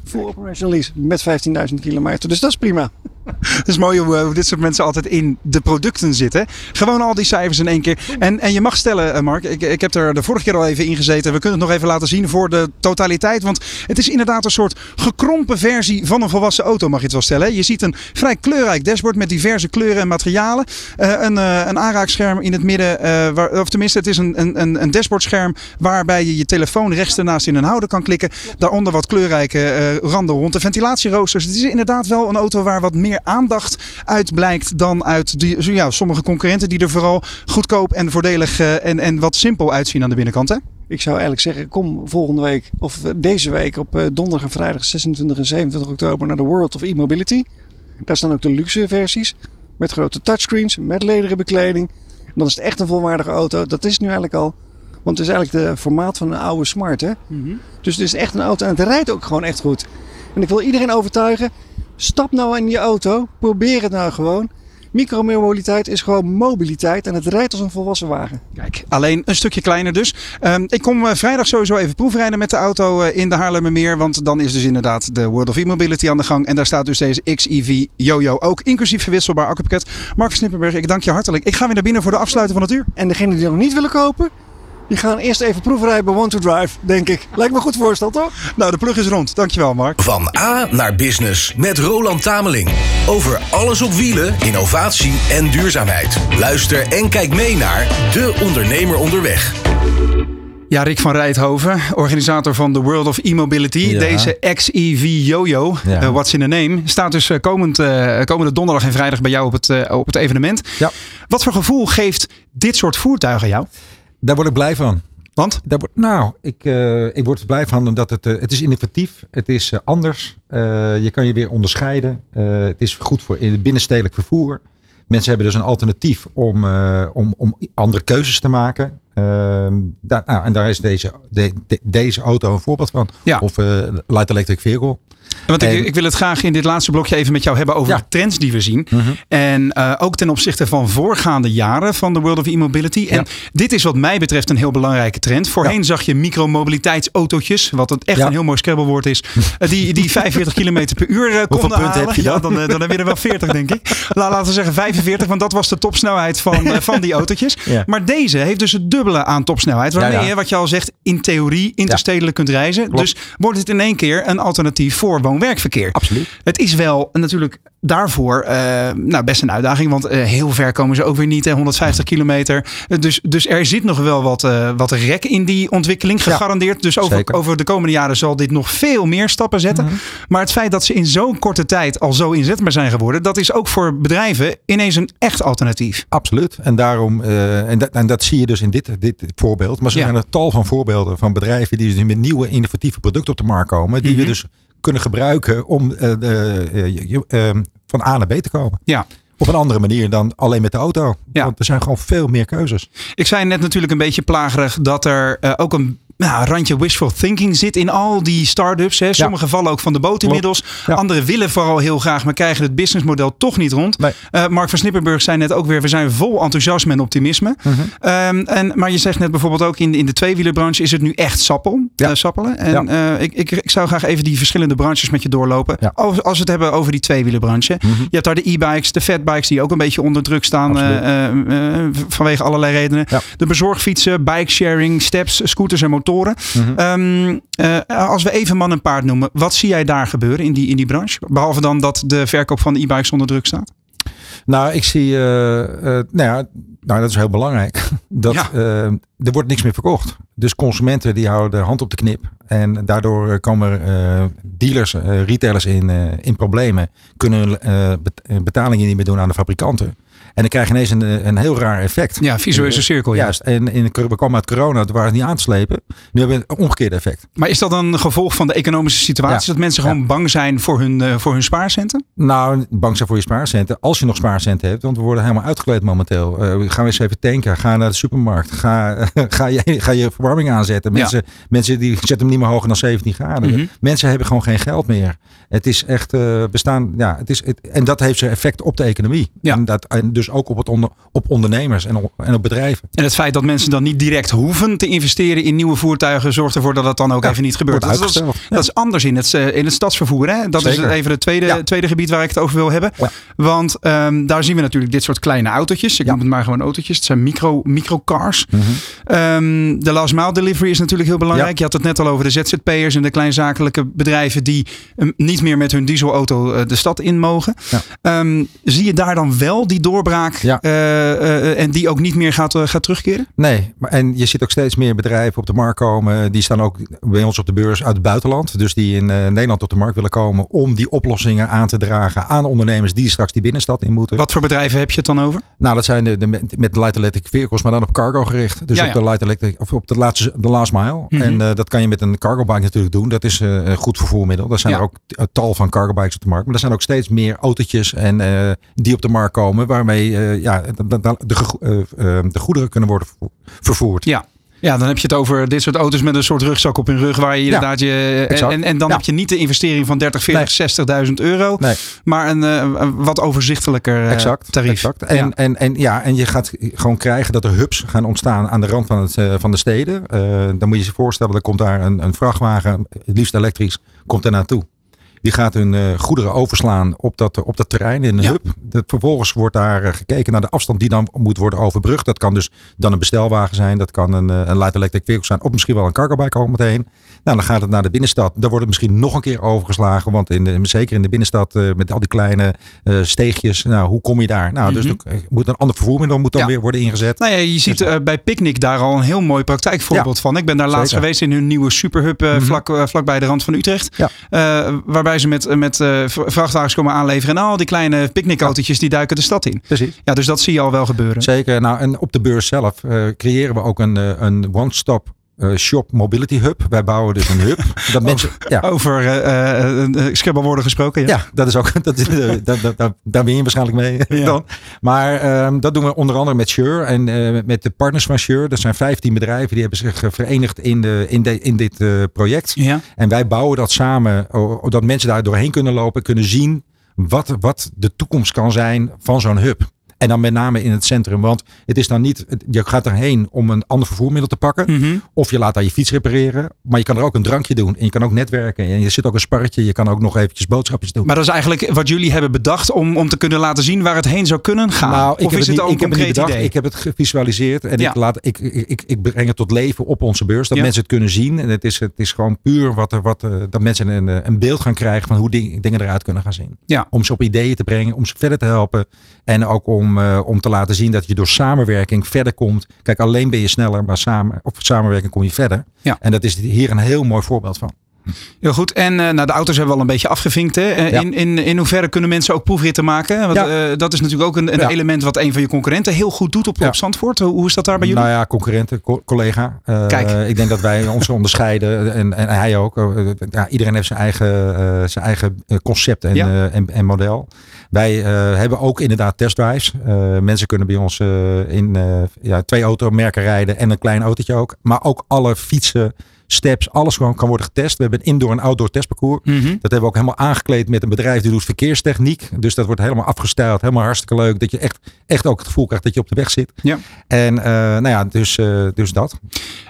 Full operational lease met 15.000 kilometer. Dus dat is prima. Het is mooi hoe, dit soort mensen altijd in de producten zitten. Gewoon al die cijfers in één keer. En, en je mag stellen, eh, Mark, ik, ik heb er de vorige keer al even in gezeten. We kunnen het nog even laten zien voor de totaliteit. Want het is inderdaad een soort gekrompen versie van een volwassen auto, mag je het wel stellen. Je ziet een vrij kleurrijk dashboard met diverse kleuren en materialen. Uh, een, uh, een aanraakscherm in het midden. Uh, waar, of tenminste, het is een, een, een dashboardscherm waarbij je je telefoon rechts ernaast in een houder kan klikken. Daaronder wat kleurrijke randen rond de ventilatieroosters. Het is inderdaad wel een auto waar wat meer aandacht uit blijkt dan uit die, ja, sommige concurrenten die er vooral goedkoop en voordelig uh, en, en wat simpel uitzien aan de binnenkant. Hè? Ik zou eigenlijk zeggen, kom volgende week of deze week op uh, donderdag en vrijdag 26 en 27 oktober naar de World of E-Mobility. Daar staan ook de luxe versies met grote touchscreens, met lederen bekleding. En dan is het echt een volwaardige auto. Dat is nu eigenlijk al. Want het is eigenlijk de formaat van een oude Smart. Hè? Mm -hmm. Dus het is echt een auto en het rijdt ook gewoon echt goed. En ik wil iedereen overtuigen Stap nou in je auto. Probeer het nou gewoon. Micromobiliteit is gewoon mobiliteit en het rijdt als een volwassen wagen. Kijk, alleen een stukje kleiner dus. Um, ik kom uh, vrijdag sowieso even proefrijden met de auto uh, in de Haarlemmermeer. Want dan is dus inderdaad de World of E-Mobility aan de gang. En daar staat dus deze XEV Jojo ook, inclusief verwisselbaar accupakket. Mark Snippenberg, ik dank je hartelijk. Ik ga weer naar binnen voor de afsluiting van het uur. En degene die nog niet willen kopen, die gaan eerst even proefrijden bij Want to Drive, denk ik. Lijkt me een goed voorstel, toch? Nou, de plug is rond. Dankjewel, Mark. Van A naar Business met Roland Tameling. Over alles op wielen, innovatie en duurzaamheid. Luister en kijk mee naar De Ondernemer Onderweg. Ja, Rick van Rijthoven, organisator van The World of E-Mobility. Ja. Deze XEV Jojo, ja. uh, what's in the name, staat dus uh, komend, uh, komende donderdag en vrijdag bij jou op het, op het evenement. Ja. Wat voor gevoel geeft dit soort voertuigen jou? Daar word ik blij van. Want? Daar nou, ik, uh, ik word er blij van omdat het, uh, het is innovatief. Het is uh, anders. je kan je weer onderscheiden. het is goed voor in het binnenstedelijk vervoer. Mensen hebben dus een alternatief om, om, om andere keuzes te maken. Daar, nou, en daar is deze, de, de, deze auto een voorbeeld van. Ja. Of light electric vehicle. Want ik, ik, wil het graag in dit laatste blokje even met jou hebben over ja. de trends die we zien. Mm -hmm. En uh, ook ten opzichte van voorgaande jaren van de World of E-Mobility. En Ja. dit is wat mij betreft een heel belangrijke trend. Voorheen zag je micromobiliteitsautootjes, wat het echt een heel mooi scrabblewoord is. uh, die, die 45 km per uur uh, konden punten halen. heb je dan? dan, dan heb je er wel 40 denk ik. La, laten we zeggen 45, want dat was de topsnelheid van, uh, van die autootjes. Maar deze heeft dus het dubbele aan topsnelheid. Waarmee je, wat je al zegt, in theorie interstedelijk kunt reizen. Klopt. Dus wordt het in één keer een alternatief voor woon-werkverkeer. Absoluut. Het is wel natuurlijk daarvoor eh, nou, best een uitdaging. Want eh, heel ver komen ze ook weer niet. Hè, 150 kilometer. Eh, dus, dus er zit nog wel wat, wat rek in die ontwikkeling. Ja, Gegarandeerd. dus over, zeker. over de komende jaren zal dit nog veel meer stappen zetten. Mhm. Maar het feit dat ze in zo'n korte tijd al zo inzetbaar zijn geworden. Dat is ook voor bedrijven ineens een echt alternatief. Absoluut. En daarom, en, dat, en dat zie je dus in dit, dit voorbeeld. Maar zo Ja. zijn er tal van voorbeelden van bedrijven die dus met nieuwe innovatieve producten op de markt komen. Die Mhm. we dus kunnen gebruiken om eh, de, eh, je- je- eh, van A naar B te komen. Ja. Op een andere manier dan alleen met de auto. Ja. Want er zijn gewoon veel meer keuzes. Ik zei net natuurlijk een beetje plagerig dat er eh, ook een nou, randje wishful thinking zit in al die start-ups. Hè. Sommige vallen ook van de boot inmiddels. Ja. Anderen willen vooral heel graag, maar krijgen het businessmodel toch niet rond. Nee. Eh, Mark van Snippenburg zei net ook weer, we zijn vol enthousiasme en optimisme. Mhm. Ehm, en, maar je zegt net bijvoorbeeld ook in, in de tweewielenbranche is het nu echt sappel, Ja. eh, sappelen. En eh, ik, ik, ik zou graag even die verschillende branches met je doorlopen. Als, als we het hebben over die tweewielenbranche. Mhm. Je hebt daar de e-bikes, de fatbikes die ook een beetje onder druk staan vanwege allerlei redenen. De bezorgfietsen, bikesharing, steps, scooters en motoren. Mhm. Ehm, eh, als we even man en paard noemen, wat zie jij daar gebeuren in die, in die branche? Behalve dan dat de verkoop van e-bikes onder druk staat. Nou, ik zie, eh, eh, nou ja, nou, dat is heel belangrijk. Dat, Ja. er wordt niks meer verkocht. Dus consumenten die houden de hand op de knip. En daardoor komen dealers, retailers in, in problemen. Kunnen bet- betalingen niet meer doen aan de fabrikanten. En dan krijg je ineens een, een heel raar effect. Ja, visueuze cirkel. Ja. Juist. En in, we kwamen uit corona, toen waren het niet aan te slepen. Nu hebben we een omgekeerde effect. Maar is dat een gevolg van de economische situatie? Ja. Dat mensen gewoon bang zijn voor hun, eh, voor hun spaarcenten? Nou, bang zijn voor je spaarcenten. Als je nog spaarcenten hebt. Want we worden helemaal uitgekleed momenteel. Eh, gaan we eens even tanken. Ga naar de supermarkt. Ga, ga, je, ga je verwarming aanzetten. Ja. Mensen, mensen die zetten hem niet meer hoger dan 17 graden. Mhm. Mensen hebben gewoon geen geld meer. Het is echt eh, bestaan. Ja, het is, het, en dat heeft zijn effect op de economie. Ja. En, dat, en dus ook op, het onder, op ondernemers en op, en op bedrijven. En het feit dat mensen dan niet direct hoeven te investeren in nieuwe voertuigen, zorgt ervoor dat dat dan ook Ja, even niet gebeurt. Dat, is- dat is anders in het, eh, in het stadsvervoer. Hè? Dat Zeker. is even het tweede, Ja. tweede gebied waar ik het over wil hebben. Want ehm, daar zien we natuurlijk dit soort kleine autootjes. Ik noem het maar gewoon autootjes. Het zijn micro, microcars. Ehm, de last mile delivery is natuurlijk heel belangrijk. Je had het net al over de ZZP'ers en de kleinzakelijke bedrijven die ehm, niet meer met hun dieselauto eh, de stad in mogen. Zie je daar dan wel die doorbraak Ja. eh, eh, en die ook niet meer gaat, eh, gaat terugkeren? Nee, maar en je ziet ook steeds meer bedrijven op de markt komen. Die staan ook bij ons op de beurs uit het buitenland. Dus die in Nederland op de markt willen komen om die oplossingen aan te dragen aan ondernemers die straks die binnenstad in moeten. Wat voor bedrijven heb je het dan over? Nou, dat zijn de, de met light electric vehicles, maar dan op cargo gericht. Dus Ja, op de light electric of op de laatste de last mile. Mhm. En dat kan je met een cargo bike natuurlijk doen. Dat is een goed vervoermiddel. Er zijn Ja. er ook tal van cargo bikes op de markt. Maar er zijn ook steeds meer autootjes en die op de markt komen waarmee eh, ja, de, eh, eh, de goederen kunnen worden vervo- vervoerd. Ja. Ja, dan heb je het over dit soort auto's met een soort rugzak op hun rug. Waar je inderdaad je. En, en dan Ja. heb je niet de investering van 30, 40, 60.000 euro. Nee. Maar een, wat overzichtelijker Exact, tarief. exact. En, Ja. en, en, ja, en je gaat gewoon krijgen dat er hubs gaan ontstaan aan de rand van, het, van de steden. Dan moet je je voorstellen, er komt daar een, een vrachtwagen, het liefst elektrisch, komt er naartoe. Die gaat hun eh, goederen overslaan op dat, op dat terrein in een Ja. hub. Dat, vervolgens wordt daar eh, gekeken naar de afstand die dan moet worden overbrugd. Dat kan dus dan een bestelwagen zijn. Dat kan een, eh, een light electric vehicle zijn. Of misschien wel een cargo bike ook meteen. Nou, dan gaat het naar de binnenstad. Daar wordt het misschien nog een keer overgeslagen. Want in de, zeker in de binnenstad met al die kleine steegjes. Nou, hoe kom je daar? Nou, dus Mhm. moet een ander vervoermiddel moet dan Ja. weer worden ingezet. Nou ja, je ziet eh, bij Picnic daar al een heel mooi praktijkvoorbeeld van. Ik ben daar laatst Zeker. geweest in hun nieuwe superhub Mhm. vlak, vlakbij de rand van Utrecht. Ja. Eh, waarbij ze met, met eh, vrachtwagens komen aanleveren. En al die kleine picknickautootjes die duiken de stad in. Precies. Ja, dus dat zie je al wel gebeuren. Zeker. Nou, en op de beurs zelf eh, creëren we ook een, eh, een one-stop eh, shop mobility hub. Wij bouwen dus een hub. Dat mensen, ja, Over eh eh, eh, scrabblewoorden gesproken. Ja. Ja, dat is ook. Dat is, eh, daar, ben je waarschijnlijk mee. Ja. Dan. Maar ehm, dat doen we onder andere met Shure en met de partners van Shure. Dat zijn 15 bedrijven die hebben zich verenigd in, de, in, de, in dit project. Ja. En wij bouwen dat samen, oh, dat mensen daar doorheen kunnen lopen, kunnen zien wat, wat de toekomst kan zijn van zo'n hub. En dan met name in het centrum. Want het is dan niet, je gaat erheen om een ander vervoermiddel te pakken. Mhm. Of je laat daar je fiets repareren. Maar je kan er ook een drankje doen. En je kan ook netwerken. En je zit ook een sparretje. Je kan ook nog eventjes boodschapjes doen. Maar dat is eigenlijk wat jullie hebben bedacht om, om te kunnen laten zien waar het heen zou kunnen gaan. Nou, ik of heb is het, niet, ook ik een heb het concreet idee? Ik heb het gevisualiseerd. En Ja. ik, laat, ik, ik, ik, breng het tot leven op onze beurs. Dat Ja. mensen het kunnen zien. En het is, het is gewoon puur wat, er- wat, eh, dat mensen een, eh, een beeld gaan krijgen van hoe ding- dingen eruit kunnen gaan zien. Ja. Om ze op ideeën te brengen. Om ze verder te helpen. En ook om, eh, om te laten zien dat je door samenwerking verder komt. Kijk, alleen ben je sneller. Maar samen, op samenwerking kom je verder. Ja. En dat is hier een heel mooi voorbeeld van. Heel goed. En eh, nou, de auto's hebben we al een beetje afgevinkt. Hè? Eh, Ja. In, in, in hoeverre kunnen mensen ook proefritten maken? Want Ja. dat is natuurlijk ook een, een Ja. element wat een van je concurrenten heel goed doet op, op Zandvoort. Hoe is dat daar bij jullie? Nou ja, concurrenten, co- collega. Kijk. Ik denk dat wij ons onderscheiden. En, en hij ook. Ja, iedereen heeft zijn eigen, zijn eigen concept en, en, en model. Wij eh, hebben ook inderdaad testdrives. Eh, mensen kunnen bij ons eh, in ja, twee automerken rijden en een klein autootje ook. Maar ook alle fietsen, steps, alles gewoon kan worden getest. We hebben een indoor en outdoor testparcours. Mhm. Dat hebben we ook helemaal aangekleed met een bedrijf die doet verkeerstechniek. Dus dat wordt helemaal afgestyled, helemaal hartstikke leuk. Dat je echt, echt ook het gevoel krijgt dat je op de weg zit. Ja. En nou ja, dus, dus dat.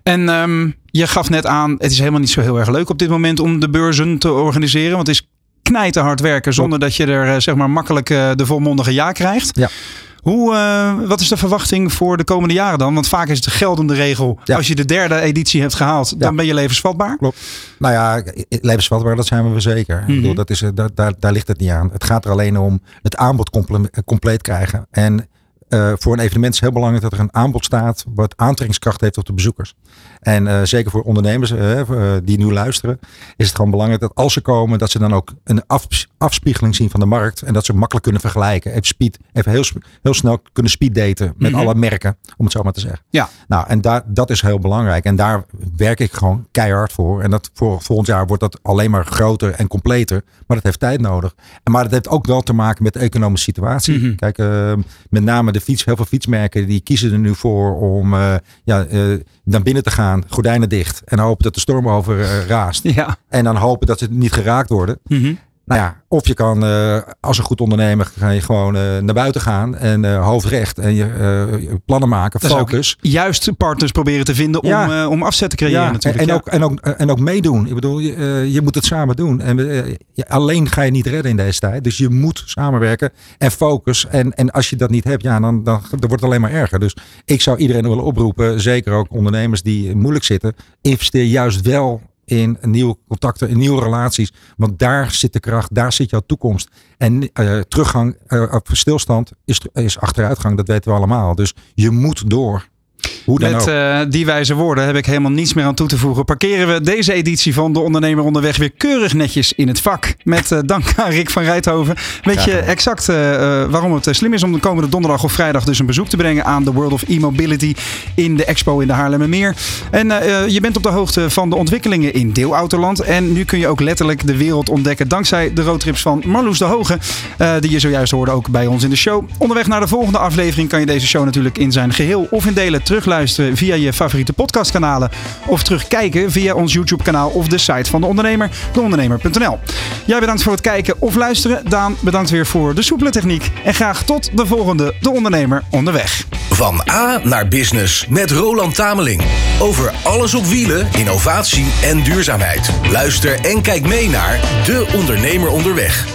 En ehm, je gaf net aan, het is helemaal niet zo heel erg leuk op dit moment om de beurzen te organiseren. Want het is knijten hard werken zonder dat je er eh, zeg maar makkelijk eh, de volmondige ja krijgt. Ja. Hoe, eh, wat is de verwachting voor de komende jaren dan? Want vaak is het de geldende regel. Ja. Als je de derde editie hebt gehaald, dan ben je levensvatbaar. Nou ja, levensvatbaar, dat zijn we zeker. Mhm. Ik bedoel, dat is, daar, daar, daar ligt het niet aan. Het gaat er alleen om het aanbod comple- compleet krijgen. En eh, voor een evenement is het heel belangrijk dat er een aanbod staat wat aantrekkingskracht heeft op de bezoekers. En eh, zeker voor ondernemers eh, die nu luisteren, is het gewoon belangrijk dat als ze komen, dat ze dan ook een af- afspiegeling zien van de markt. En dat ze makkelijk kunnen vergelijken. Even, speed, even heel, heel snel kunnen speeddaten met Mhm. alle merken, om het zo maar te zeggen. Ja. Nou, en daar, dat is heel belangrijk. En daar werk ik gewoon keihard voor. En dat voor volgend jaar wordt dat alleen maar groter en completer. Maar dat heeft tijd nodig. En Maar dat heeft ook wel te maken met de economische situatie. Mhm. Kijk, eh, met name de fiets, heel veel fietsmerken die kiezen er nu voor om eh, ja, eh, naar binnen te gaan, gordijnen dicht. En hopen dat de storm over eh, raast. Ja. En dan hopen dat ze niet geraakt worden. Mhm. Nou ja, of je kan eh, als een goed ondernemer ga je gewoon eh, naar buiten gaan en eh, hoofdrecht en je plannen maken, Dat focus. Juist partners proberen te vinden om, Ja. om afzet te creëren Ja, natuurlijk. en, ja. Ook, en, ook, en ook meedoen. Ik bedoel, je, je moet het samen doen. En je- alleen ga je niet redden in deze tijd. Dus je moet samenwerken en focus. En, en als je dat niet hebt, ja, dan, dan, dan wordt het alleen maar erger. Dus ik zou iedereen willen oproepen, zeker ook ondernemers die moeilijk zitten, investeer juist wel in nieuwe contacten, in nieuwe relaties. Want daar zit de kracht, daar zit jouw toekomst. En eh, teruggang op stilstand is, is achteruitgang, dat weten we allemaal. Dus je moet door. Hoe dan Met eh, die wijze woorden heb ik helemaal niets meer aan toe te voegen. Parkeren we deze editie van De Ondernemer Onderweg weer keurig netjes in het vak. Met eh, dank aan Rick van Rijthoven. Weet je exact eh, waarom het slim is om de komende donderdag of vrijdag dus een bezoek te brengen aan de World of E-Mobility in de expo in de Haarlemmermeer. En je bent op de hoogte van de ontwikkelingen in deelautoland. En nu kun je ook letterlijk de wereld ontdekken dankzij de roadtrips van Marloes de Hoge. die je zojuist hoorde ook bij ons in de show. Onderweg naar de volgende aflevering kan je deze show natuurlijk in zijn geheel of in delen terugluisteren terugluisteren via je favoriete podcastkanalen. Of terugkijken via ons YouTube kanaal of de site van De Ondernemer, deondernemer.nl. Jij bedankt voor het kijken of luisteren. Daan, bedankt weer voor de soepele techniek. En graag tot de volgende De Ondernemer onderweg. Van A naar Business met Roland Tameling. Over alles op wielen, innovatie en duurzaamheid. Luister en kijk mee naar De Ondernemer Onderweg.